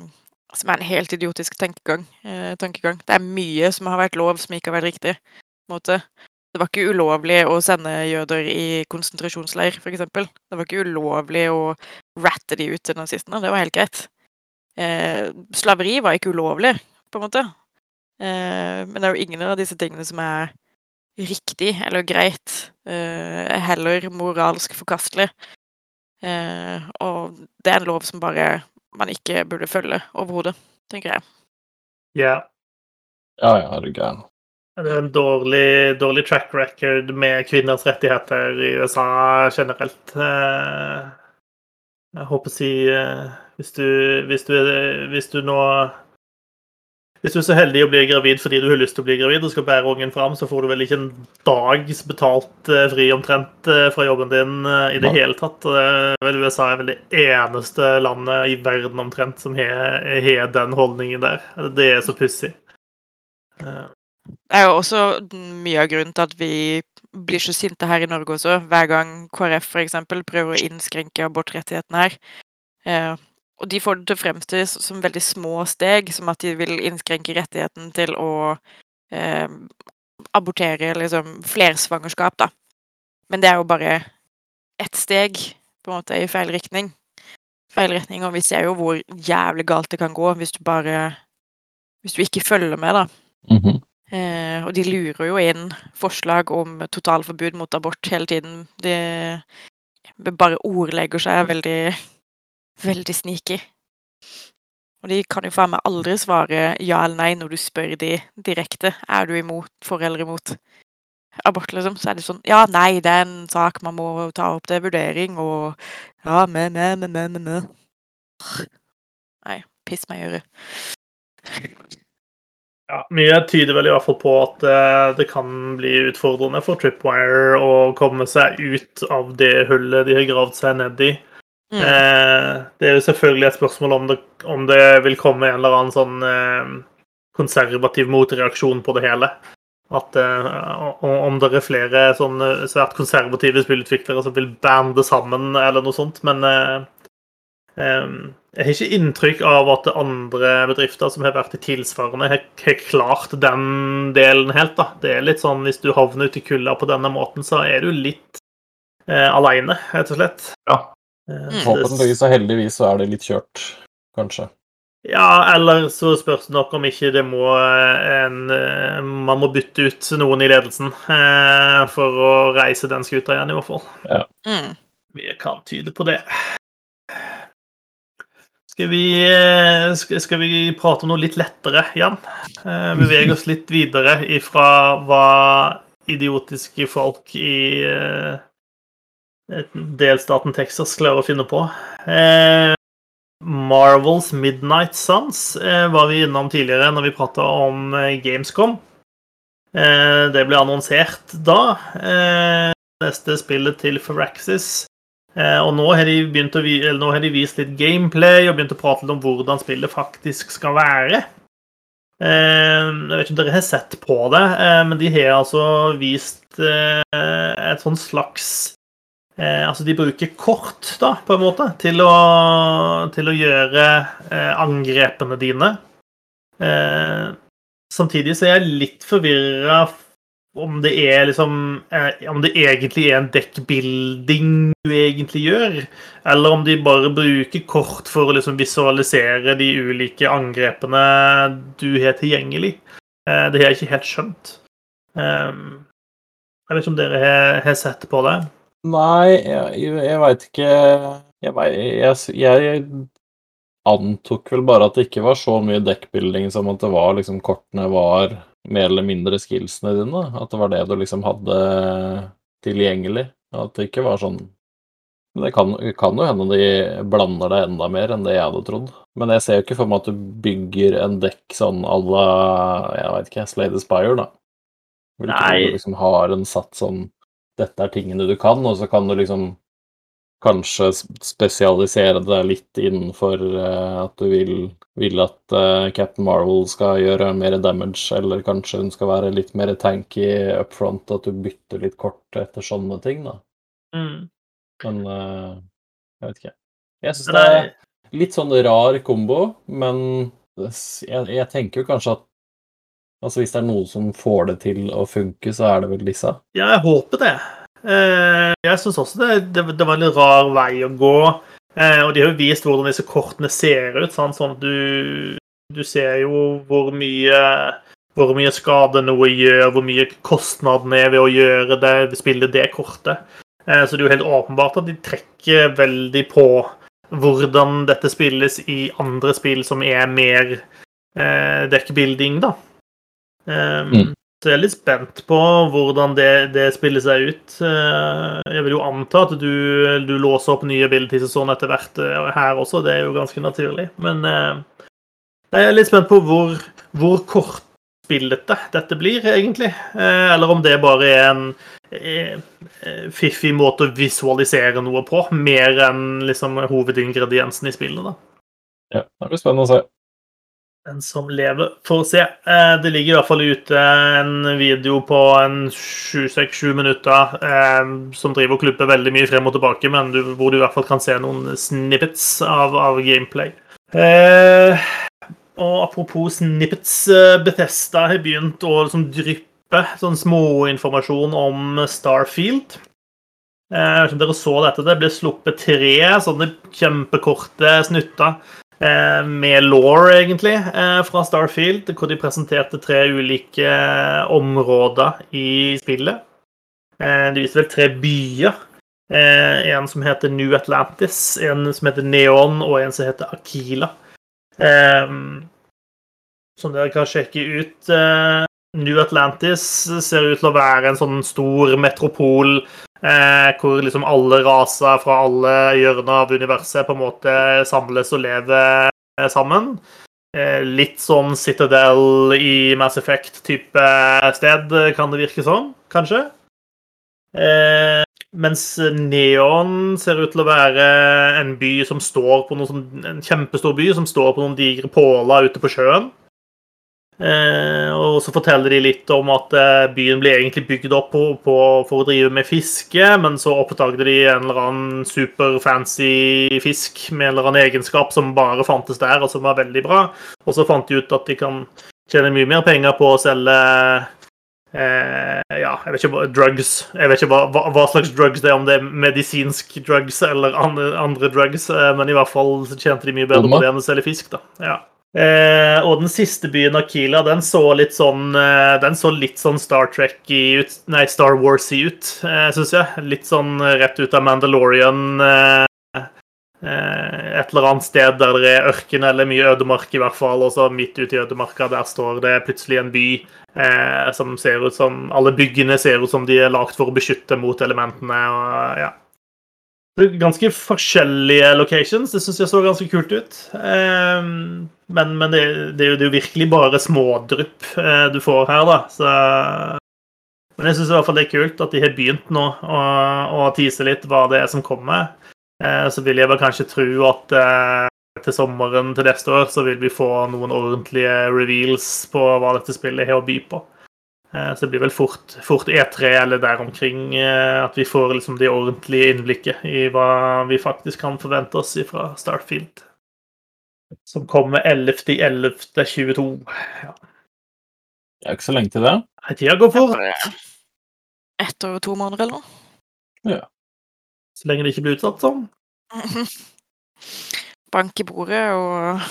som er en helt idiotisk tenkegang. Eh, tankegang. Det er mye som har vært lov, som ikke har vært riktig. på en måte. Det var ikke ulovlig å sende jøder i konsentrasjonsleir, f.eks. Det var ikke ulovlig å ratte de ut til nazistene. Det var helt greit. Eh, slaveri var ikke ulovlig, på en måte. Eh, men det er jo ingen av disse tingene som er riktig eller greit. Eh, heller moralsk forkastelig. Eh, og det er en lov som bare man ikke burde følge overhodet, tenker jeg. Ja. Ja, ja, er du gæren. Det er en dårlig, dårlig track record med kvinners rettigheter i USA generelt. Eh, Jeg håper å si eh, hvis du, hvis, du, hvis du nå Hvis du er så heldig å bli gravid fordi du har lyst til å bli gravid og skal bære ungen fram, så får du vel ikke en dags betalt eh, fri omtrent fra jobben din i det ja. hele tatt. Vel USA er vel det eneste landet i verden omtrent som har har den holdningen der. Det er så pussig. Det er jo også mye av grunnen til at vi blir så sinte her i Norge også, hver gang KrF f.eks. prøver å innskrenke abortrettighetene her. Eh, og de får det til å fremstå som veldig små steg, som at de vil innskrenke rettigheten til å eh, abortere liksom flersvangerskap, da. Men det er jo bare ett steg, på en måte, i feil retning. Feil retning, og vi ser jo hvor jævlig galt det kan gå hvis du bare Hvis du ikke følger med, da. Mhm. Eh, og de lurer jo inn forslag om totalforbud mot abort hele tiden. De bare ordlegger seg veldig, veldig sneaky. Og de kan jo faen meg aldri svare ja eller nei når du spør de direkte. Er du imot, for eller imot abort, liksom? Så er det sånn Ja, nei, det er en sak man må ta opp til vurdering, og ja, me, me, me, me, me. Nei, piss meg i øret. Ja, Mye tyder vel i hvert fall på at eh, det kan bli utfordrende for Tripwire å komme seg ut av det hullet de har gravd seg ned i. Mm. Eh, det er jo selvfølgelig et spørsmål om det, om det vil komme en eller annen sånn eh, konservativ motreaksjon på det hele. At eh, Om det er flere sånn svært konservative spillutviklere som vil bande sammen, eller noe sånt. Men eh, jeg har ikke inntrykk av at andre bedrifter som har vært i tilsvarende, har, klart den delen helt. da. Det er litt sånn, Hvis du havner ute i kulda på denne måten, så er du litt eh, aleine, rett og slett. Ja. Eh, Mm. Forhåpentligvis og heldigvis så er det litt kjørt, kanskje. Ja, eller så spørs det nok om ikke det må en eh, Man må bytte ut noen i ledelsen eh, for å reise den skuta igjen, i hvert fall. Mm. Vi kan tyde på det. Skal vi, eh, skal, vi prate om noe litt lettere, Jan? Eh, Bevege oss litt videre ifra hva idiotiske folk i eh, delstaten Texas klarer å finne på. Marvels Midnight Suns eh, var vi innom tidligere når vi prata om Gamescom. Det ble annonsert da. Neste spillet til Firaxis. Eh, og nå har, de begynt å, nå har de vist litt gameplay og begynt å prate litt om hvordan spillet faktisk skal være. Eh, Jeg vet ikke om dere har sett på det, eh, men de har altså vist et sånn slags Altså, de bruker kort, da, på en måte, til å, til å gjøre angrepene dine. Samtidig så er jeg litt forvirra om det er liksom eh, Om det egentlig er en dekkbuilding du egentlig gjør, eller om de bare bruker kort for å liksom visualisere de ulike angrepene du har tilgjengelig. Eh, Det har jeg ikke helt skjønt. Eh, Jeg vet ikke om dere har, sett på det? Nei, jeg, jeg veit ikke jeg, jeg, jeg antok vel bare at det ikke var så mye dekkbuilding som at det var liksom kortene var mer eller mindre skillsene dine. At det var det du liksom hadde tilgjengelig. At det ikke var sånn Men det kan, kan jo hende de blander det enda mer enn det jeg hadde trodd. Men jeg ser jo ikke for meg at du bygger en dekk sånn à la jeg vet ikke, Slay the Spire, da. Nei. du liksom har en satt sånn Dette er tingene du kan, og så kan du liksom kanskje spesialisere deg litt innenfor eh, at du vil, vil at uh, Captain Marvel skal gjøre mer damage, eller kanskje hun skal være litt mer tanky up front, at du bytter litt kort etter sånne ting, da. Mm. Men uh, jeg vet ikke. Jeg syns det er litt sånn rar kombo, men jeg, jeg tenker jo kanskje at Altså Hvis det er noen som får det til å funke, så er det vel disse. Ja, jeg håper det. Eh, Jeg syns også det, det, det var en litt rar vei å gå. Eh, Og de har jo vist hvordan disse kortene ser ut. Sant? Sånn at du, du ser jo hvor mye hvor mye skade noe gjør, hvor mye kostnaden er ved å gjøre det, spille det kortet. Eh, Så det er jo helt åpenbart at de trekker veldig på hvordan dette spilles i andre spill som er mer eh, dekkbuilding, da. Um, Mm. Så jeg er litt spent på hvordan det, det spiller seg ut. Eh, Jeg vil jo anta at du, du låser opp nye bilder til sånn etter hvert eh, her også, det er jo ganske naturlig. Men eh, jeg er litt spent på hvor, hvor kortspillete dette blir, egentlig. Eller om det bare er en fiffig måte å visualisere noe på, mer enn liksom hovedingrediensen i spillet. da. Ja, det blir spennende å se. Den som lever, får se. Eh, Det ligger i hvert fall ute en video på en 6-7 minutter eh, som driver og klipper veldig mye frem og tilbake, men hvor du i hvert fall kan se noen snippets av, av gameplay. Eh, og apropos snippets, Bethesda har begynt å liksom dryppe sånn småinformasjon om Starfield. Jeg vet ikke om dere så dette. Det ble sluppet tre sånne kjempekorte snutter med law, egentlig, eh, fra Starfield, hvor de presenterte tre ulike eh, områder i spillet. Eh, de viste vel tre byer. Eh, en som heter New Atlantis, en som heter Neon, og en som heter Akila. Eh, som dere kan sjekke ut. Eh, New Atlantis ser ut til å være en sånn stor metropol Eh, hvor liksom alle raser fra alle hjørner av universet på en måte samles og lever sammen. Eh, litt sånn Citadel i Mass Effect-type sted, kan det virke som, kanskje. Eh, mens Neon ser ut til å være en by som står på noe sånn, en kjempestor by som står på noen digre påler ute på sjøen. Eh, og så forteller de litt om at eh, byen ble egentlig bygd opp på, på, for å drive med fiske, men så oppdaget de en eller annen superfancy fisk med en eller annen egenskap som bare fantes der, og som var veldig bra. Og så fant de ut at de kan tjene mye mer penger på å selge eh, ja, jeg vet ikke drugs. Jeg vet ikke hva, hva, hva slags drugs det er, om det er medisinsk drugs eller andre, andre drugs, eh, men i hvert fall så tjente de mye bedre på det enn å selge fisk, da. Ja. Eh, og den siste byen, Akila, den så litt sånn eh, Den så litt sånn Star Trek-y ut Nei, Star Wars-y ut, eh, syns jeg. Litt sånn rett ut av Mandalorian. Eh, eh, et eller annet sted der det er ørken eller mye ødemark, i hvert fall. Og så midt ute i ødemarka der står det plutselig en by eh, som ser ut som Alle byggene ser ut som de er lagd for å beskytte mot elementene. og ja. Ganske forskjellige locations. Det syns jeg så ganske kult ut. Eh, men men det, det, er jo, det er jo virkelig bare smådrypp eh, du får her, da. Så men jeg syns i hvert fall det er kult at de har begynt nå å, å tease litt hva det er som kommer. Eh, så vil jeg vel kanskje tro at eh, til sommeren til neste år så vil vi få noen ordentlige reveals på hva dette spillet har å by på. Eh, så det blir vel fort, fort E3 eller der omkring eh, at vi får liksom det ordentlige innblikket i hva vi faktisk kan forvente oss fra Starfield. Som kommer 11.11.22. Ja. Det er ikke så lenge til det. Tida går fort. Ett år og to måneder eller noe. Så lenge det ikke blir utsatt sånn. *laughs* Bank i bordet og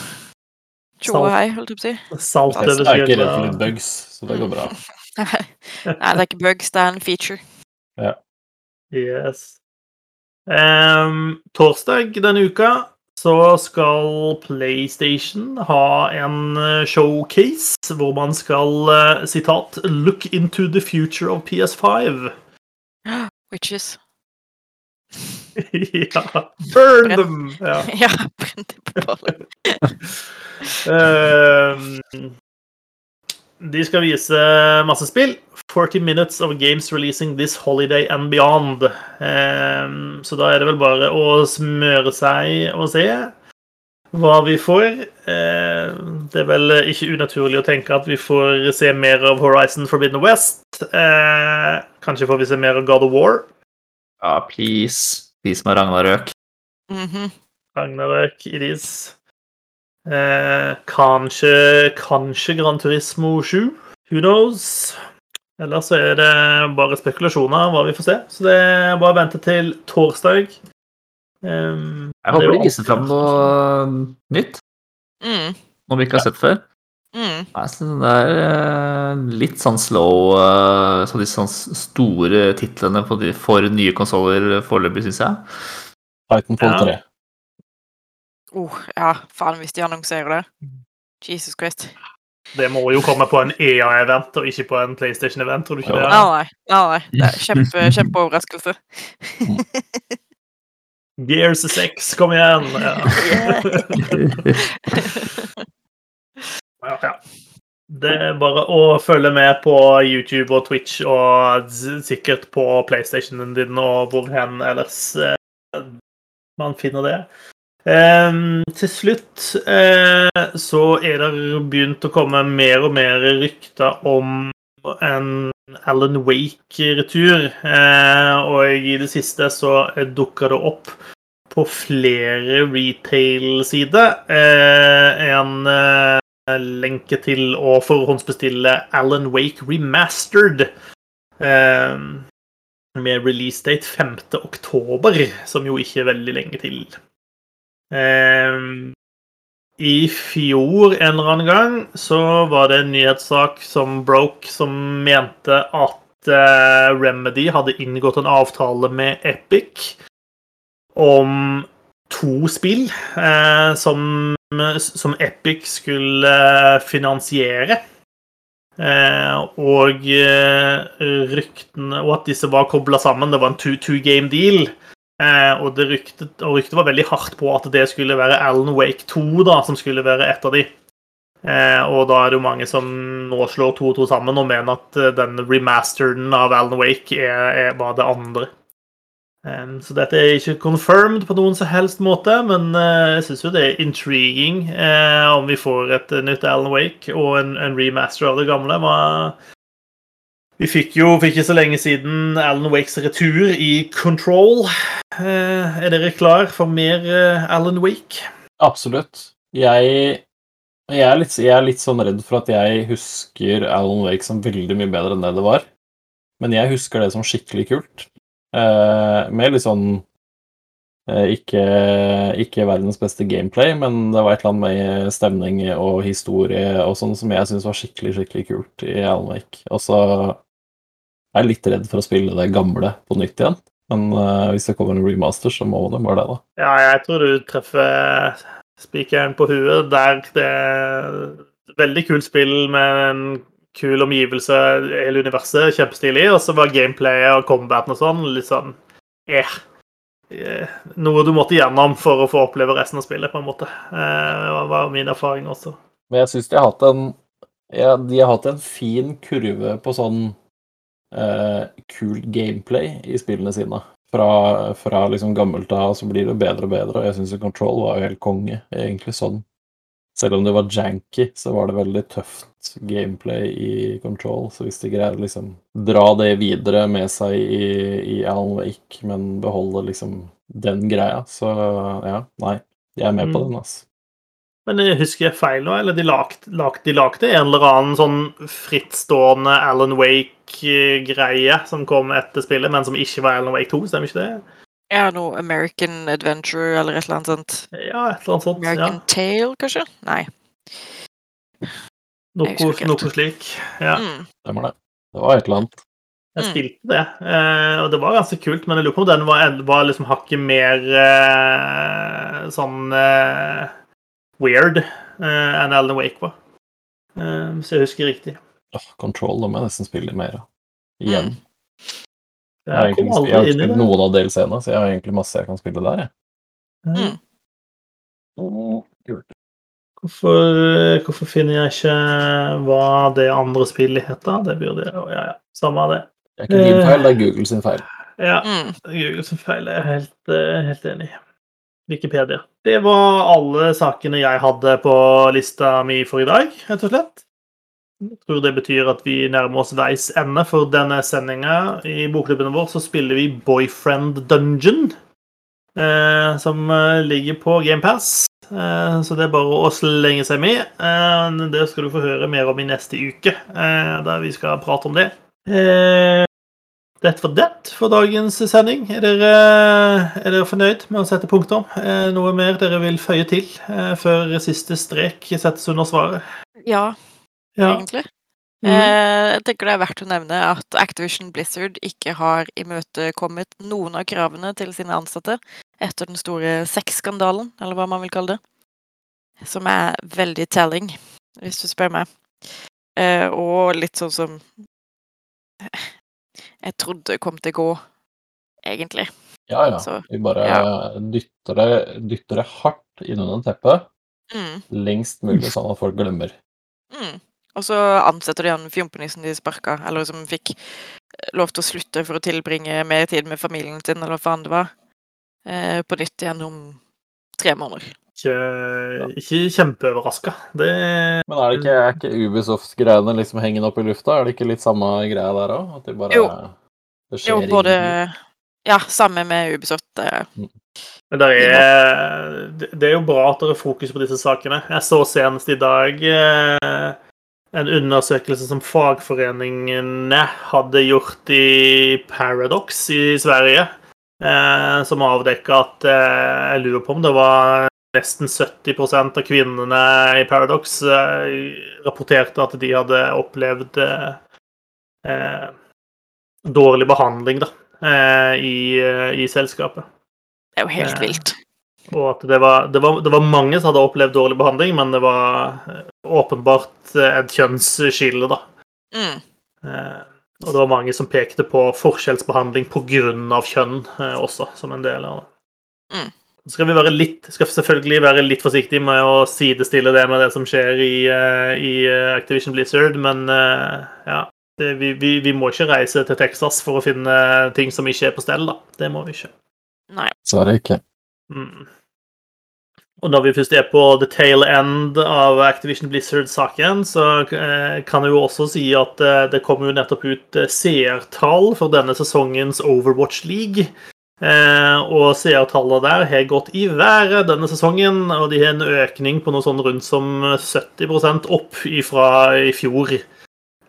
tjo og hei, holdt jeg på å si. Salt Jeg over er ikke redd for litt bugs, så det går bra. *laughs* Nei, det er ikke bugs, det er en feature. Ja. Yes. Um, torsdag denne uka så skal PlayStation ha en eh, showcase hvor man skal, eh, sitat, 'look into the future of PS5'. *gasps* Witches. *laughs* ja. Burn them! Ja. *laughs* Ja, brent på ballen. *laughs* Ehm, de skal vise masse spill. 40 minutes of games releasing this holiday and beyond. Um, så da er det vel bare å smøre seg og se hva vi får. Uh, det er vel ikke unaturlig å tenke at vi får se mer av Horizon Forbidden West. Uh, kanskje får vi se mer av God of War. Ja, please. De som har Ragnarøk. Mhm. Ragnarøk, Idis. Eh, kanskje, kanskje Gran Turismo 7. Who knows? Ellers så er det bare spekulasjoner hva vi får se. Så det er bare å vente til torsdag. Um, Jeg håper de viser fram noe nytt. Mm. Noe vi ikke har sett før. Mm. Det er eh, litt sånn slow eh, Så de sånn store titlene de, for nye konsoller foreløpig, syns jeg. Titanfall Ja. 3. Oh, ja, faen hvis de annonserer det. Jesus Christ. Det må jo komme på en EA-event og ikke på en PlayStation-event, tror du ikke Ja. det? Ja, nei. nei, nei. Det er kjempe, *laughs* kjempeoverraskelse. Gears 6, kom igjen! *laughs* Ja. Ja, ja. Det er bare å følge med på YouTube og Twitch og sikkert på PlayStationen din og hvor hen ellers eh, man finner det. Em, til slutt eh, så er det begynt å komme mer og mer rykter om en Alan Wake-retur. Eh, og i det siste så dukka det opp på flere retail-sider eh, en lenke til å forhåndsbestille Alan Wake Remastered. Eh, med release date 5. oktober, som jo ikke er veldig lenge til. Eh, I fjor en eller annen gang så var det en nyhetssak som broke, som mente at eh, Remedy hadde inngått en avtale med Epic om to spill eh, som, som Epic skulle finansiere. Eh, og eh, ryktene Og at disse var kobla sammen. Det var en two, two game deal. Eh, og, ryktet, og ryktet var veldig hardt på at det skulle være Alan Wake 2 da, som skulle være et av de. Eh, og da er det jo mange som nå slår to og to sammen og mener at eh, den remasteren av Alan Wake er, er, var det andre. Um, så dette er ikke confirmed på noen som helst måte, men eh, jeg syns jo det er intriguing eh, om vi får et eh, nytt Alan Wake og en, en remaster av det gamle. Hva... Vi fikk jo for ikke så lenge siden Alan Wakes retur i Control. Eh, er dere klar for mer eh, Alan Wake? Absolutt. Jeg, jeg, er litt, jeg er litt sånn redd for at jeg husker Alan Wake som veldig mye bedre enn det det var. Men jeg husker det som skikkelig kult. Eh, med litt sånn ikke, ikke verdens beste gameplay, men det var et eller annet med stemning og historie og sånn som jeg syns var skikkelig, skikkelig kult i Alan Wake. Og så er litt redd for å spille det gamle på nytt igjen. Men uh, hvis det kommer en remaster, så må det bare det, da. Ja, jeg tror du treffer spikeren på huet der. Det er veldig kult spill med en kul omgivelse, hele universet, kjempestilig. Og så var gameplayet og combaten og sånn litt sånn eh. eh, Noe du måtte gjennom for å få oppleve resten av spillet, på en måte. Eh, Det var min erfaring også. Men jeg syns de har hatt en ja, De har hatt en fin kurve på sånn eh, kul gameplay i spillene sine. Fra, fra liksom gammelt av så blir det bedre og bedre, og jeg syns Control var jo helt konge, egentlig sånn. Selv om det var janky, så var det veldig tøft gameplay i Control. Så hvis de greier å liksom dra det videre med seg i, i Alan Wake, men beholde liksom den greia, så ja, nei. Jeg er med på Mm. den, altså. Men jeg husker jeg feil nå, eller de lagde, lag, en eller annen sånn frittstående Alan Wake-greie som kom etter spillet, men som ikke var Alan Wake 2, stemmer ikke det? Ja, noe American Adventure eller et eller annet sånt. Ja, et eller annet sånt. Ja. American Tale, kanskje? Nei. Noe, noe slik. Ja. Mm. Stemmer det. Det var et eller annet. Jeg Mm. spilte det, eh, og det var ganske kult, men jeg lurer på om den var, var liksom hakket mer eh, sånn eh, weird uh, enn Alan Wake var. Eh, så jeg husker riktig. Control, da må jeg nesten spille mer av. Igjen. Mm. Jeg har, egentlig, jeg har ikke spilt det. noen av DLC-ene, så jeg har egentlig masse jeg kan spille der. Jeg. Mm. Hvorfor, hvorfor finner jeg ikke hva det andre spillet heter? Det burde jeg Ja, ja. Samme av det. Det er ikke din feil, det er Google sin feil. Ja, Mm. Google sin feil. Jeg er helt, eh, helt enig. Wikipedia. Det var alle sakene jeg hadde på lista mi for i dag, rett og slett. Jeg tror det betyr at vi nærmer oss veis ende for denne sendinga. I bokklubben vår så spiller vi Boyfriend Dungeon, eh, som eh, ligger på GamePass. Eh, så det er bare å slenge seg med. Eh, det skal du få høre mer om i neste uke, eh, der vi skal prate om det. Eh, dette var det for dagens sending. Er dere, er dere fornøyd med å sette punktum? Eh, Noe mer dere vil føye til eh, før siste strek settes under svaret? Ja, Ja. egentlig. Mm -hmm. jeg tenker det er verdt å nevne at Activision Blizzard ikke har imøtekommet noen av kravene til sine ansatte etter den store sexskandalen, eller hva man vil kalle det. Som er veldig telling, hvis du spør meg. Og litt sånn som jeg trodde kom til å gå, egentlig. Ja, ja. Så, Vi bare ja. dytter, det, dytter det hardt innunder teppet Mm, lengst mulig, sånn at folk glemmer. mm. Og så ansetter de han fjompenissen de sparka, eller som fikk eh, lov til å slutte for å tilbringe mer tid med familien sin, eller hva faen det var, eh, på nytt igjen om tre måneder. Ikke, ikke kjempeoverraska. Det Men er, det ikke, er ikke Ubisoft-greiene liksom hengende opp i lufta? Er det ikke litt samme greia der òg? At de bare Jo. Det skjer Jo, både ingenting? Ja, samme med Ubisoft. eh, Men det er, det det er jo bra at det er fokus på disse sakene. Jeg så senest i dag eh, en undersøkelse som fagforeningene hadde gjort i Paradox i Sverige, eh, som avdekka at eh, Jeg lurer på om det var nesten 70% av kvinnene i Paradox eh, rapporterte at de hadde opplevd eh, eh, dårlig behandling da, eh, i, i selskapet. Det er jo helt vilt. Og at det var, det, var, det var mange som hadde opplevd dårlig behandling, men det var åpenbart et kjønnsskille, da. Mm. Eh, Og det var mange som pekte på forskjellsbehandling pga. kjønn eh, også, som en del av det. Mm. Så skal vi være litt, skal selvfølgelig være litt forsiktige med å sidestille det med det som skjer i, eh, i eh, Activision Blizzard, men eh, ja. Det, vi, vi, vi må ikke reise til Texas for å finne ting som ikke er på stell, da. Det må vi ikke. Nei. Dessverre ikke. Mm. Og når vi først er på the tail end av Activision Blizzard-saken, så kan jeg jo også si at det kommer jo nettopp ut seertall for denne sesongens Overwatch League. Eh, og seertallet der har gått i været denne sesongen, og de har en økning på noe sånn rundt som 70% opp fra i fjor.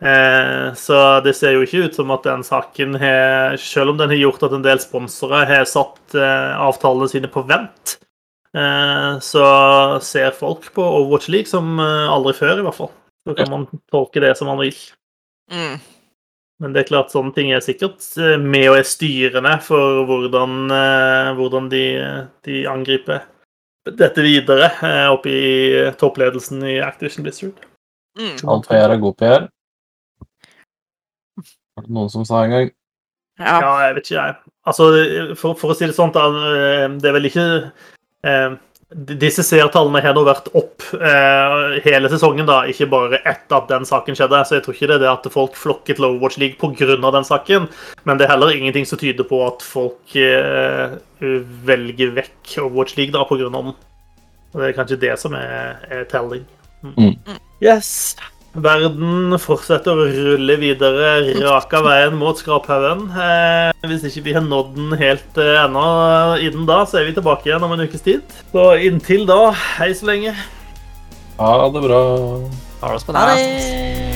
Eh, så det ser jo ikke ut som at den saken har Selv om den har gjort at en del sponsorer har satt eh, avtalene sine på vent, eh, så ser folk på Overwatch League som aldri før, i hvert fall. Så kan man tolke det som man vil. Mm. Men det er klart sånne ting er sikkert eh, med og er styrende for hvordan, eh, hvordan de, de angriper dette videre eh, oppe i toppledelsen i Activision Blizzard. Mm. All PR er god PR. Var det noen som sa en gang? Ja. Ja, jeg vet ikke, jeg. Altså, for, for å si det sånn, da, det er vel ikke eh, Disse seertallene har nå vært opp eh, hele sesongen, da, ikke bare etter at den saken skjedde. Så jeg tror ikke det er det at folk flokket til Overwatch League pga. den saken. Men det er heller ingenting som tyder på at folk eh, velger vekk Overwatch League da, pga. den. Og det er kanskje det som er, er telling. Mm. Yes. Verden fortsetter å rulle videre raka veien mot skraphaugen. Eh, hvis ikke vi har nådd den helt eh, ennå innen da, så er vi tilbake igjen om en ukes tid. Så inntil da, hei så lenge. Ha det bra. Ha det? det.